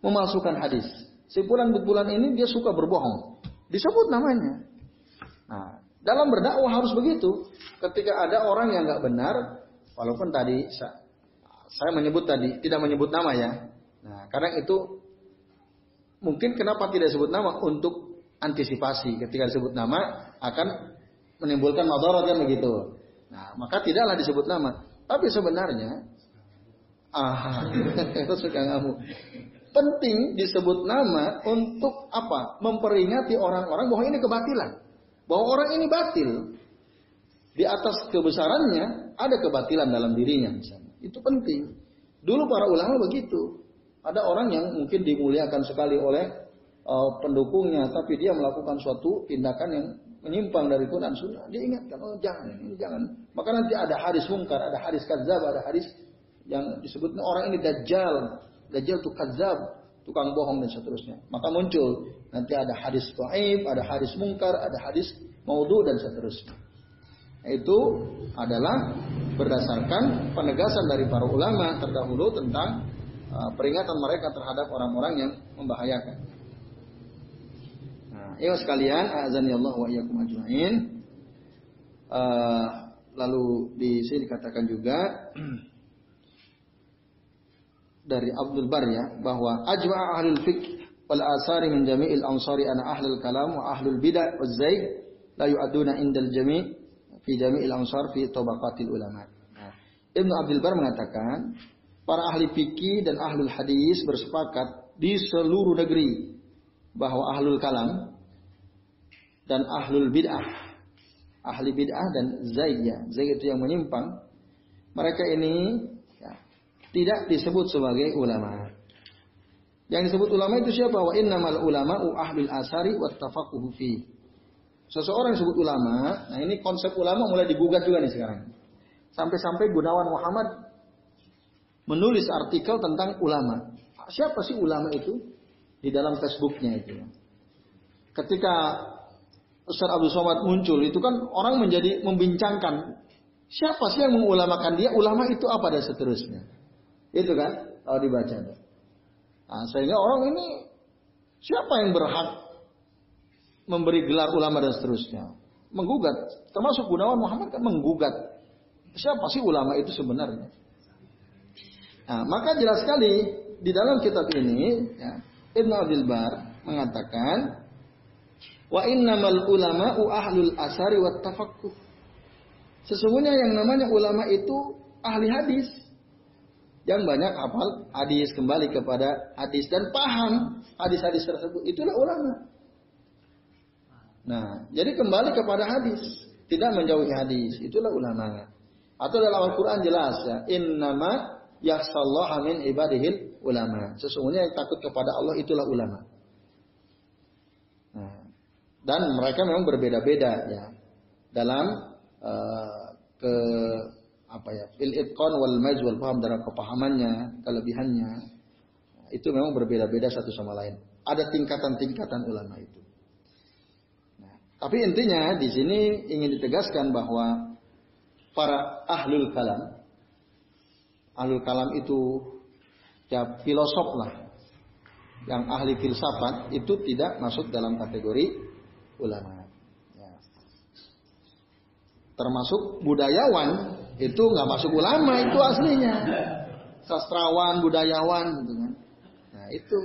memalsukan hadis. Si Fulan bin Fulan ini dia suka berbohong. Disebut namanya. Nah, dalam berdakwah harus begitu. Ketika ada orang yang nggak benar, walaupun tadi saya menyebut tadi tidak menyebut nama ya. Nah, karena itu mungkin kenapa tidak sebut nama untuk antisipasi ketika disebut nama akan menimbulkan madarat kan begitu. Nah, maka tidaklah disebut nama. Tapi sebenarnya ah [laughs] itu suka ngamu. Penting disebut nama untuk apa? Memperingati orang-orang bahwa ini kebatilan. Bahwa orang ini batil. Di atas kebesarannya ada kebatilan dalam dirinya misalnya. Itu penting. Dulu para ulama begitu. Ada orang yang mungkin dimuliakan sekali oleh uh, pendukungnya, tapi dia melakukan suatu tindakan yang menyimpang dari Quran Sunnah, dia ingatkan, oh jangan, ini jangan. Maka nanti ada hadis mungkar, ada hadis kadzab, ada hadis yang disebutnya orang ini dajjal, dajjal itu kadzab, tukang bohong dan seterusnya. Maka muncul nanti ada hadis dhaif, ada hadis mungkar, ada hadis maudhu dan seterusnya. Itu adalah berdasarkan penegasan dari para ulama terdahulu tentang uh, peringatan mereka terhadap orang-orang yang membahayakan. Ya sekalian, azan ya Allah wa iyyakum ajmain. Uh, lalu di sini dikatakan juga [clears throat] dari Abdul Bar ya bahwa ajma'a ahlul fiqh wal asari min jami'il ansari ana ahlul kalam wa ahlul bid'ah waz zaid la yu'aduna indal jami' fi jami'il ansar fi tabaqatil ulama. Nah, Ibnu Abdul Bar mengatakan para ahli fikih dan ahlul hadis bersepakat di seluruh negeri bahwa ahlul kalam dan ahlul bid'ah. Ahli bid'ah dan zayyah. Zayyah itu yang menyimpang. Mereka ini ya, tidak disebut sebagai ulama. Yang disebut ulama itu siapa? Wa innamal ulama'u ahlul asari wa tafaquhu fi. Seseorang disebut ulama, nah ini konsep ulama mulai digugat juga nih sekarang. Sampai-sampai Gunawan Muhammad menulis artikel tentang ulama. Siapa sih ulama itu? Di dalam Facebooknya itu. Ketika Ustaz Abdul Somad muncul itu kan orang menjadi membincangkan siapa sih yang mengulamakan dia ulama itu apa dan seterusnya itu kan kalau dibaca nah, sehingga orang ini siapa yang berhak memberi gelar ulama dan seterusnya menggugat termasuk Gunawan Muhammad kan menggugat siapa sih ulama itu sebenarnya nah, maka jelas sekali di dalam kitab ini ya, Ibn Abdul Bar mengatakan Wa innamal ulama'u ahlul asari wa tafakkuh. Sesungguhnya yang namanya ulama itu ahli hadis. yang banyak hafal hadis kembali kepada hadis dan paham hadis-hadis tersebut itulah ulama. Nah, jadi kembali kepada hadis, tidak menjauhi hadis, itulah ulama. Atau dalam Al-Qur'an jelas ya, innama yahsallaha min ibadihil ulama. Sesungguhnya yang takut kepada Allah itulah ulama. Nah, dan mereka memang berbeda-beda ya dalam uh, ke apa ya fil itqan wal maj wal paham dalam kepahamannya, kelebihannya. Itu memang berbeda-beda satu sama lain. Ada tingkatan-tingkatan ulama itu. Tapi intinya di sini ingin ditegaskan bahwa para ahlul kalam, ahlul kalam itu ya filosof lah, yang ahli filsafat itu tidak masuk dalam kategori ulama. Ya. Termasuk budayawan itu nggak masuk ulama itu aslinya. Sastrawan, budayawan gitu kan. Nah, itu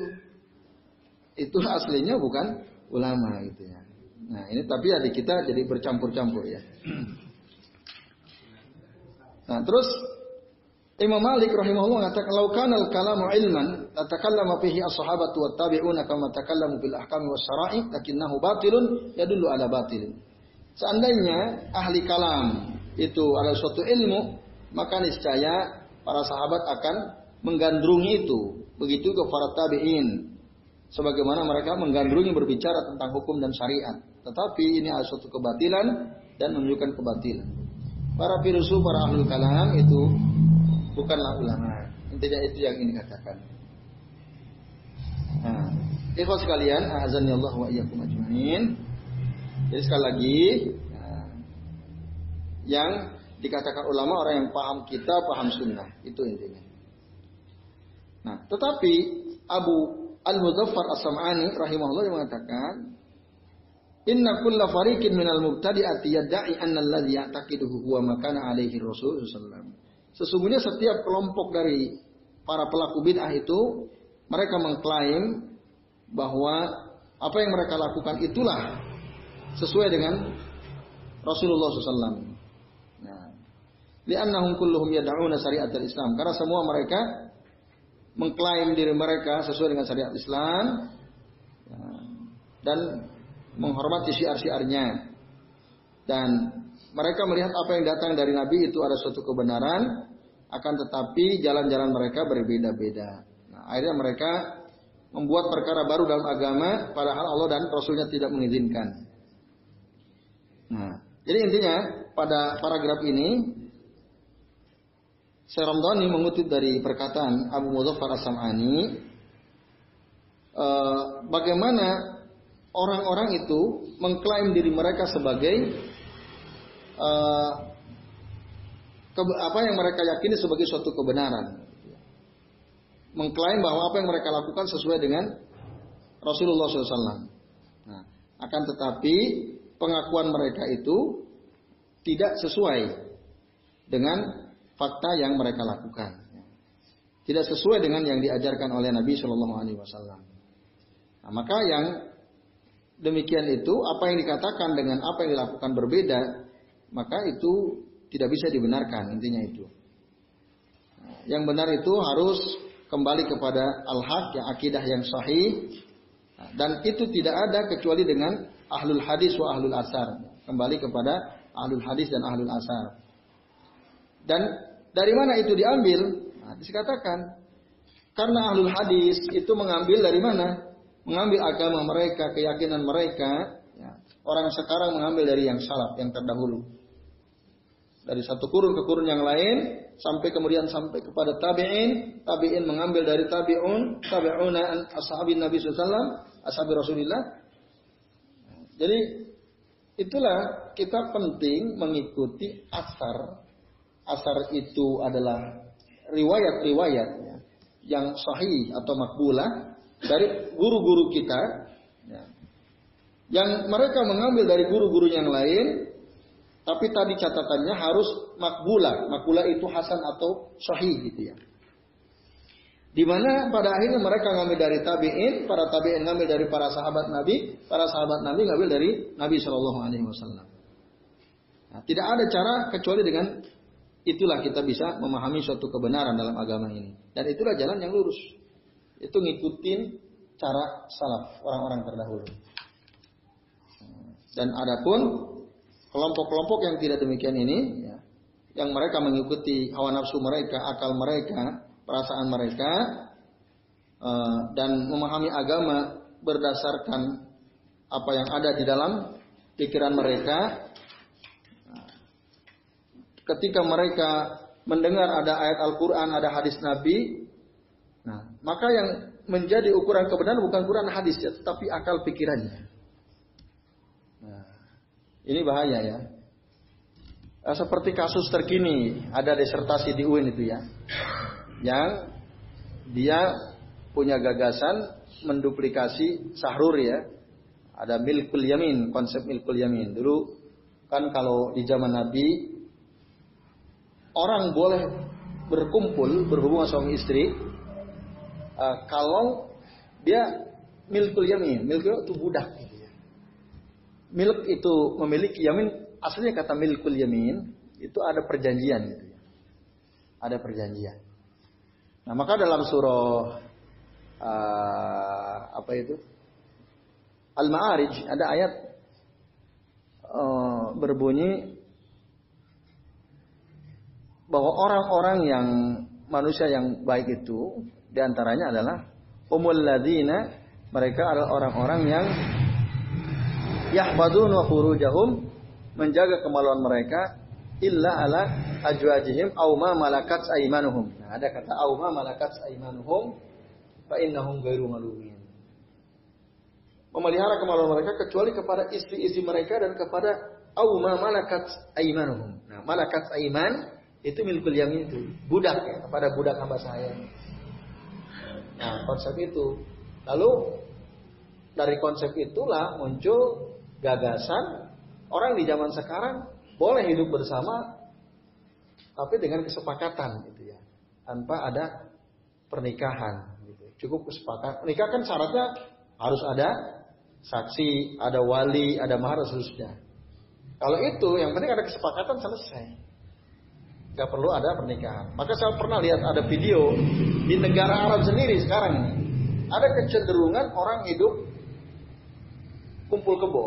itu aslinya bukan ulama gitu ya. Nah, ini tapi ya di kita jadi bercampur-campur ya. Nah, terus Imam Malik rahimahullah mengatakan kalau kana al-kalamu ilman tatakallama fihi as-sahabatu wat tabi'una kama takallamu bil ahkami was syara'i lakinnahu batilun yadullu ala batilin. Seandainya ahli kalam itu adalah suatu ilmu, maka niscaya para sahabat akan menggandrungi itu. Begitu ke para tabi'in. Sebagaimana mereka menggandrungi berbicara tentang hukum dan syariat. Tetapi ini adalah suatu kebatilan dan menunjukkan kebatilan. Para filosof, para ahli kalam itu bukanlah ulama. Intinya itu yang ini katakan. Nah, ikhwas sekalian, azan Allah wa iyyakum ajmain. Jadi sekali lagi, yang dikatakan ulama orang yang paham kita, paham sunnah. Itu intinya. Nah, tetapi Abu Al-Muzaffar As-Sam'ani rahimahullah yang mengatakan Inna kulla fariqin minal mubtadi'ati yadda'i anna alladhi ya'taqiduhu huwa makana alaihi Rasul sallallahu Sesungguhnya setiap kelompok dari para pelaku bid'ah itu mereka mengklaim bahwa apa yang mereka lakukan itulah sesuai dengan Rasulullah SAW. Li'annahum kulluhum yad'una syariat Islam. Karena semua mereka mengklaim diri mereka sesuai dengan syariat Islam ya, dan menghormati syiar-syiarnya. Dan mereka melihat apa yang datang dari Nabi itu ada suatu kebenaran, akan tetapi jalan-jalan mereka berbeda-beda. Nah, akhirnya mereka membuat perkara baru dalam agama, padahal Allah dan Rasulnya tidak mengizinkan. Nah, jadi intinya pada paragraf ini Syaromdani mengutip dari perkataan Abu Muzaffar As-Sam'ani uh, bagaimana orang-orang itu mengklaim diri mereka sebagai uh, apa yang mereka yakini sebagai suatu kebenaran. Mengklaim bahwa apa yang mereka lakukan sesuai dengan Rasulullah SAW. Nah, akan tetapi pengakuan mereka itu tidak sesuai dengan fakta yang mereka lakukan. Tidak sesuai dengan yang diajarkan oleh Nabi Shallallahu Alaihi Wasallam. Nah, maka yang demikian itu apa yang dikatakan dengan apa yang dilakukan berbeda, maka itu tidak bisa dibenarkan intinya itu. Yang benar itu harus kembali kepada al-haq yang akidah yang sahih dan itu tidak ada kecuali dengan ahlul hadis wa ahlul asar kembali kepada ahlul hadis dan ahlul asar dan dari mana itu diambil? Nah, dikatakan karena ahlul hadis itu mengambil dari mana? Mengambil agama mereka, keyakinan mereka. Ya. Orang sekarang mengambil dari yang salaf, yang terdahulu. Dari satu kurun ke kurun yang lain, sampai kemudian sampai kepada tabi'in. Tabi'in mengambil dari tabi'un, tabi'una ashabin Nabi SAW, ashabi Rasulullah. Jadi itulah kita penting mengikuti asar asar itu adalah riwayat-riwayat yang sahih atau makbulah dari guru-guru kita ya, yang mereka mengambil dari guru-guru yang lain tapi tadi catatannya harus makbulah makbulah itu hasan atau sahih gitu ya di mana pada akhirnya mereka ngambil dari tabiin, para tabiin ngambil dari para sahabat Nabi, para sahabat Nabi ngambil dari Nabi Shallallahu Alaihi Wasallam. Nah, tidak ada cara kecuali dengan itulah kita bisa memahami suatu kebenaran dalam agama ini. Dan itulah jalan yang lurus. Itu ngikutin cara salaf orang-orang terdahulu. Dan adapun kelompok-kelompok yang tidak demikian ini, ya, yang mereka mengikuti hawa nafsu mereka, akal mereka, perasaan mereka, uh, dan memahami agama berdasarkan apa yang ada di dalam pikiran mereka. Ketika mereka mendengar ada ayat Al-Quran, ada hadis Nabi, nah, maka yang menjadi ukuran kebenaran bukan ukuran hadis, ya, tetapi akal pikirannya. Nah, ini bahaya ya. Nah, seperti kasus terkini, ada disertasi di UIN itu ya, yang dia punya gagasan menduplikasi sahrur ya, ada milkul yamin, konsep milkul yamin. Dulu kan kalau di zaman Nabi orang boleh berkumpul berhubungan suami istri uh, kalau dia milkul yamin, milkul itu budak. Gitu ya. Milk itu memiliki yamin, aslinya kata milkul yamin itu ada perjanjian gitu ya. Ada perjanjian. Nah maka dalam surah uh, apa itu Al-Ma'arij ada ayat uh, berbunyi bahwa orang-orang yang manusia yang baik itu di antaranya adalah umul ladina mereka adalah orang-orang yang yahfadun wa furujahum menjaga kemaluan mereka illa ala ajwajihim aw ma malakat aimanuhum. Nah, ada kata aw ma malakat aimanuhum fa innahum ghairu malumin memelihara kemaluan mereka kecuali kepada istri-istri mereka dan kepada auma malakat aimanuhum. Nah, malakat aiman itu milikul yamin itu, budak ya, kepada budak hamba saya. Nah, konsep itu. Lalu dari konsep itulah muncul gagasan orang di zaman sekarang boleh hidup bersama tapi dengan kesepakatan gitu ya. Tanpa ada pernikahan gitu. Cukup kesepakatan. Nikah kan syaratnya harus ada saksi, ada wali, ada mahar seterusnya. Kalau itu yang penting ada kesepakatan selesai. Gak perlu ada pernikahan. Maka saya pernah lihat ada video di negara Arab sendiri sekarang ini. Ada kecenderungan orang hidup kumpul kebo.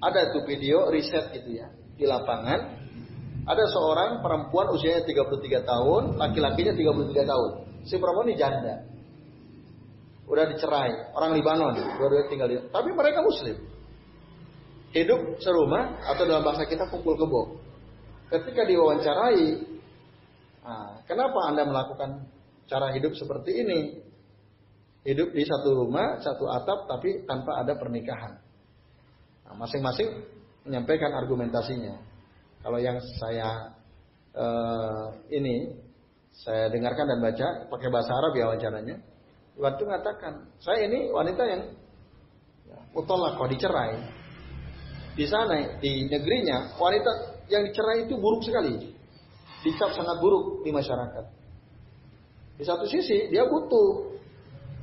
Ada tuh video riset gitu ya di lapangan. Ada seorang perempuan usianya 33 tahun, laki-lakinya 33 tahun. Si perempuan ini janda udah dicerai, orang Libanon, dua-dua tinggal di, tapi mereka Muslim. Hidup serumah atau dalam bahasa kita kumpul kebo. Ketika diwawancarai, nah, kenapa anda melakukan cara hidup seperti ini? Hidup di satu rumah, satu atap, tapi tanpa ada pernikahan. Nah, masing-masing menyampaikan argumentasinya. Kalau yang saya uh, ini saya dengarkan dan baca pakai bahasa Arab ya wawancaranya. Waktu mengatakan, saya ini wanita yang kok dicerai. Di sana, di negerinya, wanita yang dicerai itu buruk sekali. Dicap sangat buruk di masyarakat. Di satu sisi, dia butuh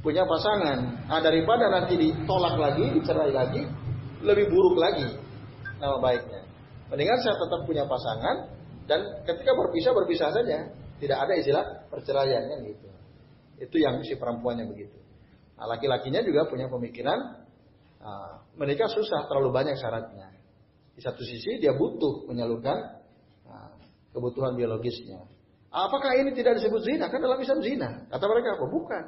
punya pasangan. Nah, daripada nanti ditolak lagi, dicerai lagi, lebih buruk lagi nama baiknya. Mendingan saya tetap punya pasangan dan ketika berpisah berpisah saja, tidak ada istilah perceraian kan gitu. Itu yang si perempuannya begitu. Nah, laki-lakinya juga punya pemikiran nah, menikah susah terlalu banyak syaratnya. Di satu sisi dia butuh menyalurkan nah, kebutuhan biologisnya. Apakah ini tidak disebut zina? Kan dalam Islam zina. Kata mereka apa? Bukan.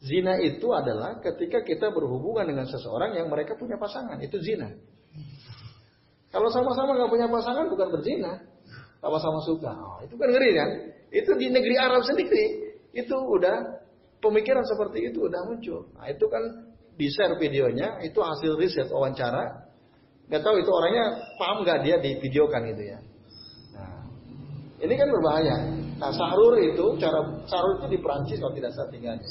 Zina itu adalah ketika kita berhubungan dengan seseorang yang mereka punya pasangan. Itu zina. Kalau sama-sama nggak punya pasangan bukan berzina. Sama-sama suka. Oh, itu kan ngeri kan? Itu di negeri Arab sendiri. Itu udah pemikiran seperti itu udah muncul. Nah itu kan di share videonya, itu hasil riset wawancara. Gak tahu itu orangnya paham gak dia di videokan gitu ya. Nah, ini kan berbahaya. Nah sahrur itu cara sahrur itu di Perancis kalau tidak salah tinggalnya.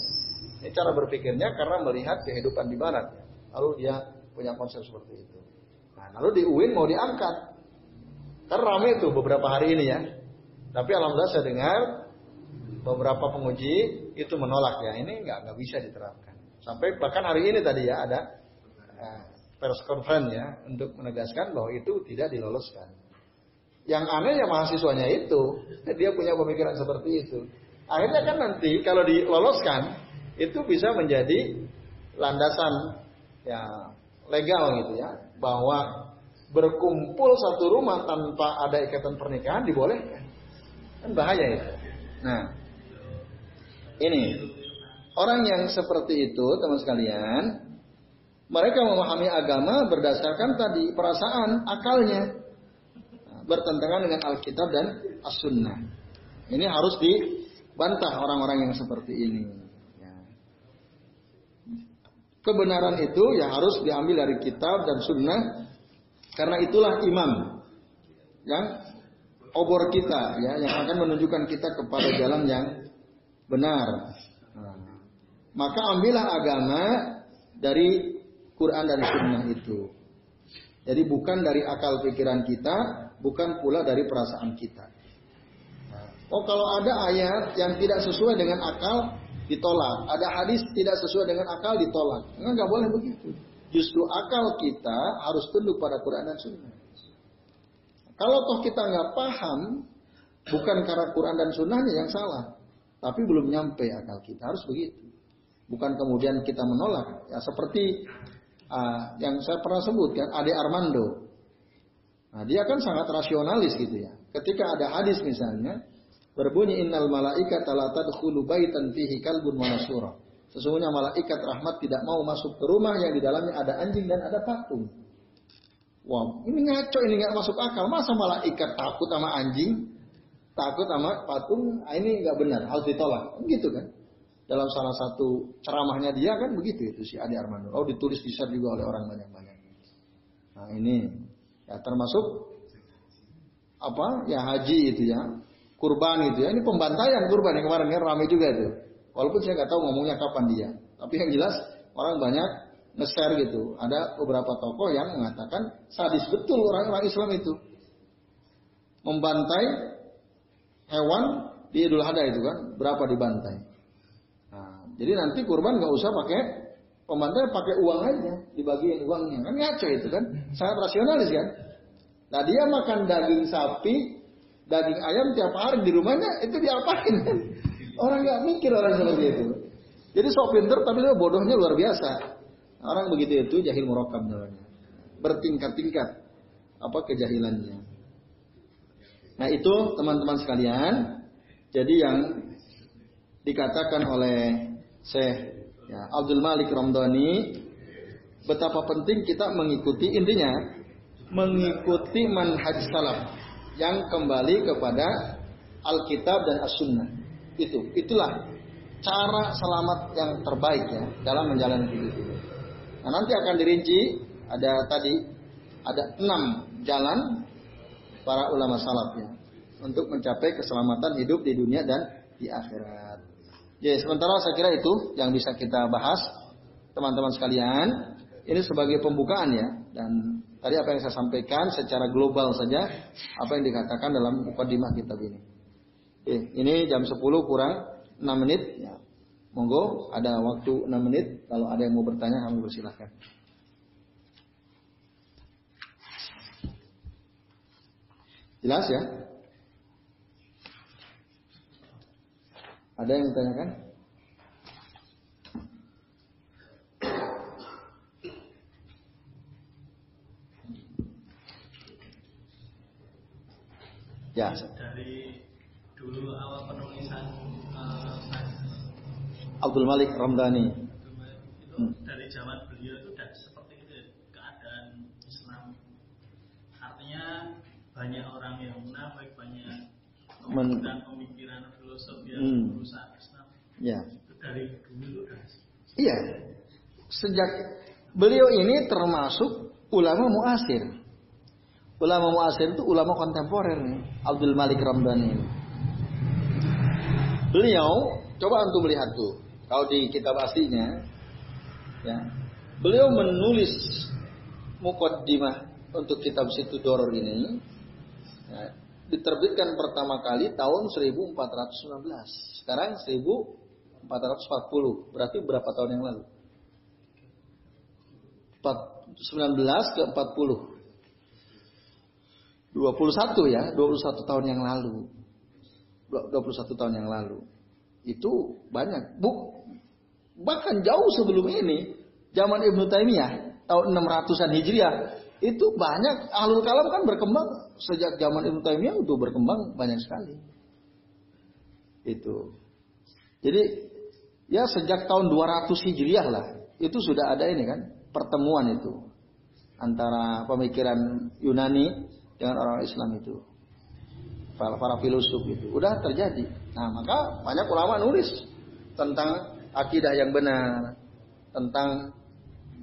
Ini cara berpikirnya karena melihat kehidupan di barat. Lalu dia punya konsep seperti itu. Nah, lalu di UIN mau diangkat. Kan ramai tuh beberapa hari ini ya. Tapi alhamdulillah saya dengar beberapa penguji itu menolak ya ini nggak nggak bisa diterapkan sampai bahkan hari ini tadi ya ada uh, conference ya untuk menegaskan bahwa itu tidak diloloskan Yang aneh ya mahasiswanya itu, [laughs] dia punya pemikiran seperti itu. Akhirnya kan nanti kalau diloloskan itu bisa menjadi landasan ya legal gitu ya bahwa berkumpul satu rumah tanpa ada ikatan pernikahan dibolehkan. Kan bahaya itu. Nah, ini orang yang seperti itu teman sekalian, mereka memahami agama berdasarkan tadi perasaan akalnya bertentangan dengan Alkitab dan As-Sunnah. Ini harus dibantah orang-orang yang seperti ini. Ya. Kebenaran itu ya harus diambil dari kitab dan sunnah karena itulah imam yang obor kita ya yang akan menunjukkan kita kepada jalan yang benar. Nah, maka ambillah agama dari Quran dan Sunnah itu. Jadi bukan dari akal pikiran kita, bukan pula dari perasaan kita. Oh kalau ada ayat yang tidak sesuai dengan akal ditolak, ada hadis tidak sesuai dengan akal ditolak, enggak nggak boleh begitu. Justru akal kita harus tunduk pada Quran dan Sunnah. Kalau toh kita nggak paham, bukan karena Quran dan Sunnahnya yang salah, tapi belum nyampe akal kita harus begitu. Bukan kemudian kita menolak. Ya seperti uh, yang saya pernah sebutkan, Ade Armando. Nah, dia kan sangat rasionalis gitu ya. Ketika ada hadis misalnya, berbunyi innal malaika la tadkhulu baitan fihi kalbun wa nasura. Sesungguhnya malaikat rahmat tidak mau masuk ke rumah yang di dalamnya ada anjing dan ada patung. Wow, ini ngaco, ini nggak masuk akal. Masa malaikat takut sama anjing, takut sama patung? Nah, ini nggak benar, harus ditolak. Gitu kan? Dalam salah satu ceramahnya dia kan begitu itu si Adi Armando. Oh ditulis di juga oleh orang banyak-banyak. Nah ini Ya termasuk apa? Ya haji itu ya kurban itu ya. Ini pembantaian kurban yang kemarin kan ramai juga itu. Walaupun saya nggak tahu ngomongnya kapan dia. Tapi yang jelas orang banyak nge-share gitu. Ada beberapa tokoh yang mengatakan sadis betul orang-orang Islam itu. Membantai hewan di Idul Adha itu kan berapa dibantai jadi nanti kurban nggak usah pakai Pembantai pakai uang aja, dibagiin uangnya. Kan ngaco itu kan. Sangat rasionalis kan. Nah dia makan daging sapi, daging ayam tiap hari di rumahnya, itu diapain. [laughs] Orang nggak mikir orang seperti itu. Jadi sok pinter tapi bodohnya luar biasa. Orang begitu itu jahil murokam namanya. Bertingkat-tingkat apa kejahilannya. Nah itu teman-teman sekalian. Jadi yang dikatakan oleh Syekh ya, Abdul Malik Ramdhani betapa penting kita mengikuti intinya mengikuti manhaj salaf yang kembali kepada Alkitab dan As-Sunnah. Itu, itulah cara selamat yang terbaik ya dalam menjalani hidup. Nah, nanti akan dirinci ada tadi ada enam jalan para ulama salaf ya untuk mencapai keselamatan hidup di dunia dan di akhirat. Jadi sementara saya kira itu yang bisa kita bahas teman-teman sekalian. Ini sebagai pembukaan ya dan tadi apa yang saya sampaikan secara global saja apa yang dikatakan dalam mukadimah kitab ini. Oke, ini jam 10 kurang 6 menit ya. Monggo ada waktu 6 menit kalau ada yang mau bertanya kami persilahkan. Jelas ya? Ada yang ditanyakan? Ya. Dari dulu awal penulisan uh, Abdul Malik Ramdhani. Itu hmm. dari zaman beliau itu sudah seperti itu keadaan Islam. Artinya banyak orang yang munafik, banyak pemikiran pemikiran filosofi yang hmm. Ya. Itu dari dulu. Iya. Sejak beliau ini termasuk ulama muasir. Ulama muasir itu ulama kontemporer nih, Abdul Malik Ramdhani ini. Beliau coba untuk melihat tuh, kalau di kitab aslinya, ya, beliau menulis mukaddimah untuk kitab situ doror ini, ya, diterbitkan pertama kali tahun 1419. Sekarang 1440. Berarti berapa tahun yang lalu? 19 ke 40. 20 21 ya, 21 tahun yang lalu. 21 tahun yang lalu. Itu banyak. Buk, bahkan jauh sebelum ini, zaman Ibnu Taimiyah tahun 600-an Hijriah, itu banyak ahlul kalam kan berkembang sejak zaman Ibnu Taimiyah itu berkembang banyak sekali. Itu. Jadi ya sejak tahun 200 Hijriah lah, itu sudah ada ini kan, pertemuan itu antara pemikiran Yunani dengan orang Islam itu para, para filosof itu udah terjadi. Nah maka banyak ulama nulis tentang akidah yang benar, tentang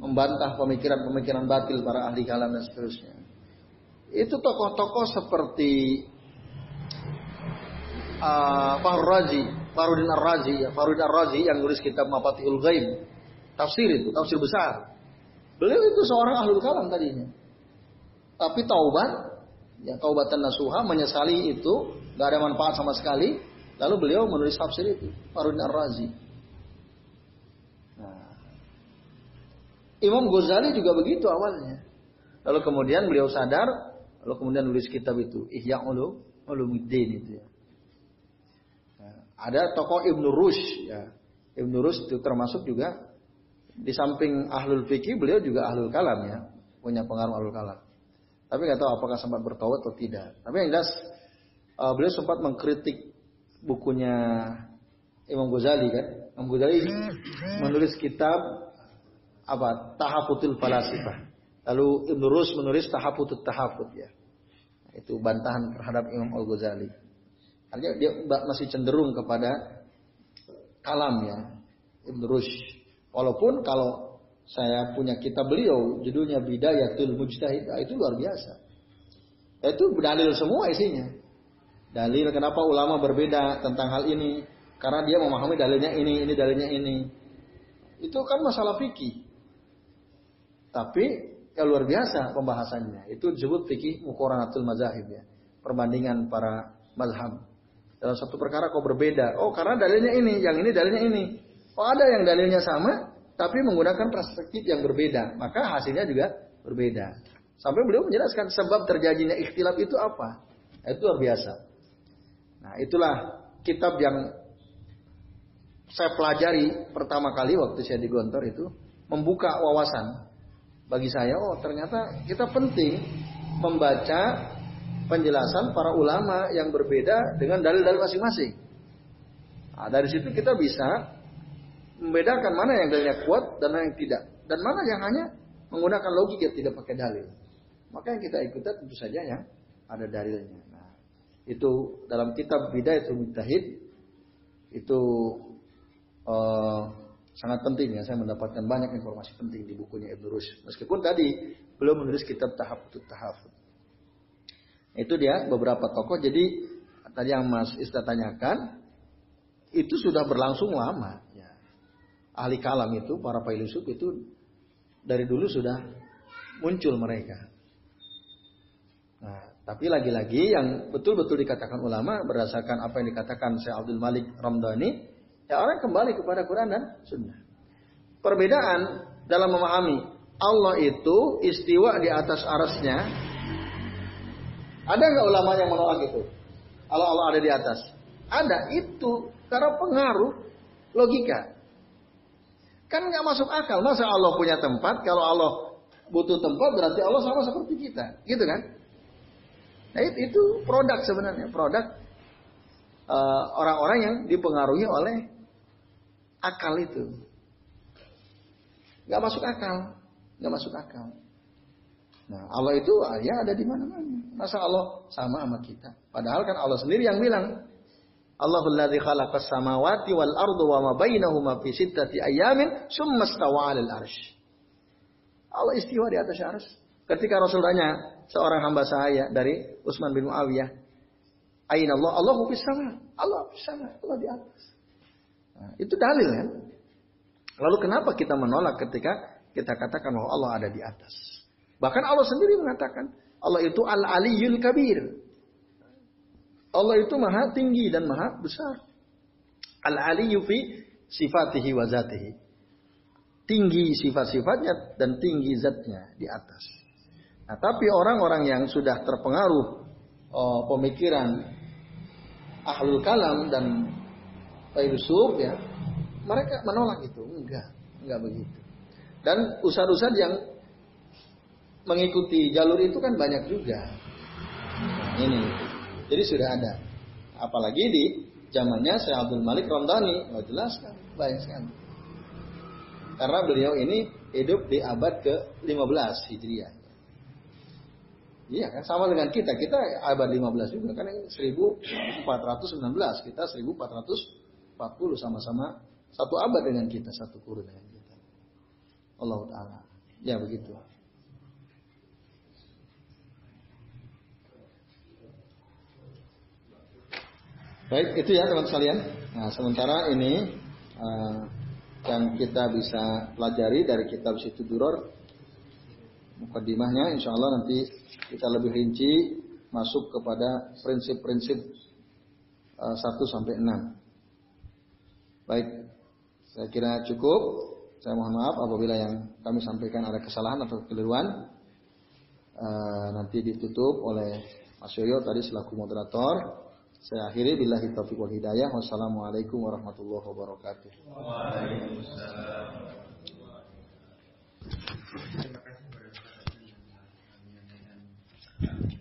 membantah pemikiran-pemikiran batil para ahli kalam dan seterusnya. Itu tokoh-tokoh seperti uh, Fahru Razi, Farudin Ar-Razi, ya, Farudin Ar-Razi yang nulis kitab Mafatihul Ghaib, tafsir itu, tafsir besar. Beliau itu seorang ahli kalam tadinya. Tapi taubat ya kaubatan nasuha menyesali itu nggak ada manfaat sama sekali. Lalu beliau menulis tafsir itu Farudin Ar-Razi. Nah, Imam Ghazali juga begitu awalnya. Lalu kemudian beliau sadar lalu kemudian nulis kitab itu Ihya Ulum Ulumuddin itu ya ada tokoh Ibnu Rush ya Ibnu Rush itu termasuk juga di samping ahlul fikih beliau juga ahlul kalam ya punya pengaruh ahlul kalam tapi nggak tahu apakah sempat bertawat atau tidak. Tapi yang jelas uh, beliau sempat mengkritik bukunya Imam Ghazali kan. Imam Ghazali menulis kitab apa? Tahafutul Falasifah. Lalu Ibn Rus menulis Tahafutut Tahafut ya. Itu bantahan terhadap Imam Al-Ghazali. Artinya dia masih cenderung kepada kalam ya. Ibn Rus. Walaupun kalau saya punya kitab beliau, judulnya Bidayatul Mujtahid. Nah, itu luar biasa. Itu dalil semua isinya. Dalil kenapa ulama berbeda tentang hal ini. Karena dia memahami dalilnya ini, ini dalilnya ini. Itu kan masalah fikih. Tapi ya luar biasa pembahasannya. Itu disebut fikih mukoranatul mazahib ya. Perbandingan para mazhab. Dalam satu perkara kok berbeda. Oh karena dalilnya ini, yang ini dalilnya ini. Oh ada yang dalilnya sama, tapi menggunakan perspektif yang berbeda, maka hasilnya juga berbeda. Sampai beliau menjelaskan sebab terjadinya ikhtilaf itu apa. Nah, itu luar biasa. Nah, itulah kitab yang saya pelajari pertama kali waktu saya di Gontor itu membuka wawasan bagi saya. Oh, ternyata kita penting membaca penjelasan para ulama yang berbeda dengan dalil-dalil masing-masing. Nah, dari situ kita bisa membedakan mana yang dalilnya kuat dan mana yang tidak dan mana yang hanya menggunakan logika tidak pakai dalil. Maka yang kita ikuti tentu saja yang ada dalilnya. Nah, itu dalam kitab Bidayatul Mujtahid itu uh, sangat penting ya saya mendapatkan banyak informasi penting di bukunya Ibnu Rushd. Meskipun tadi belum menulis kitab Tahafut Tahafut. Itu dia beberapa tokoh. Jadi tadi yang Mas Ista tanyakan itu sudah berlangsung lama ahli kalam itu, para filosof itu dari dulu sudah muncul mereka. Nah, tapi lagi-lagi yang betul-betul dikatakan ulama berdasarkan apa yang dikatakan Syekh Abdul Malik Ramdhani, ya orang kembali kepada Quran dan Sunnah. Perbedaan dalam memahami Allah itu istiwa di atas arasnya. Ada nggak ulama yang menolak itu? Allah Allah ada di atas. Ada itu karena pengaruh logika. Kan nggak masuk akal. Masa Allah punya tempat? Kalau Allah butuh tempat berarti Allah sama seperti kita, gitu kan? Nah itu produk sebenarnya, produk eh, orang-orang uh, yang dipengaruhi oleh akal itu. Nggak masuk akal, nggak masuk akal. Nah Allah itu ya ada di mana-mana. Masa Allah sama sama kita? Padahal kan Allah sendiri yang bilang Allahul ladzi khalaqas samawati wal ardu wa ma bainahuma fi sittati ayamin summa stawa 'alal arsy. Allah istiwa di atas arsy. Ketika Rasul tanya seorang hamba saya dari Utsman bin Muawiyah, "Aina Allah?" Allahu fis sama. Allah fis sama. Allah di atas. Nah, itu dalil kan? Lalu kenapa kita menolak ketika kita katakan bahwa Allah ada di atas? Bahkan Allah sendiri mengatakan, Allah itu Al-Aliyul Kabir. Allah itu maha tinggi dan maha besar. Al-aliyyu fi sifatihi wa zatihi. Tinggi sifat-sifatnya dan tinggi zatnya di atas. Nah, tapi orang-orang yang sudah terpengaruh oh, pemikiran ahlul kalam dan filsuf ya, mereka menolak itu. Enggak, enggak begitu. Dan ustad-ustad yang mengikuti jalur itu kan banyak juga. Ini. Jadi sudah ada. Apalagi di zamannya Syekh Abdul Malik Ramdhani, oh jelas kan, banyak sekali. Karena beliau ini hidup di abad ke-15 Hijriah. Iya kan sama dengan kita. Kita abad 15 juga kan yang 1419, kita 1440 sama-sama satu abad dengan kita, satu kurun dengan kita. Allah taala. Ya begitu. Baik, itu ya teman sekalian. Nah, sementara ini uh, yang kita bisa pelajari dari kitab Situ Duror mukadimahnya insya Allah nanti kita lebih rinci masuk kepada prinsip-prinsip uh, 1 sampai 6. Baik, saya kira cukup. Saya mohon maaf apabila yang kami sampaikan ada kesalahan atau keliruan. Uh, nanti ditutup oleh Mas Yoyo tadi selaku moderator. Saya akhiri billahi taufiq wal hidayah. Wassalamualaikum warahmatullahi wabarakatuh. Waalaikumsalam. Terima kasih kepada yang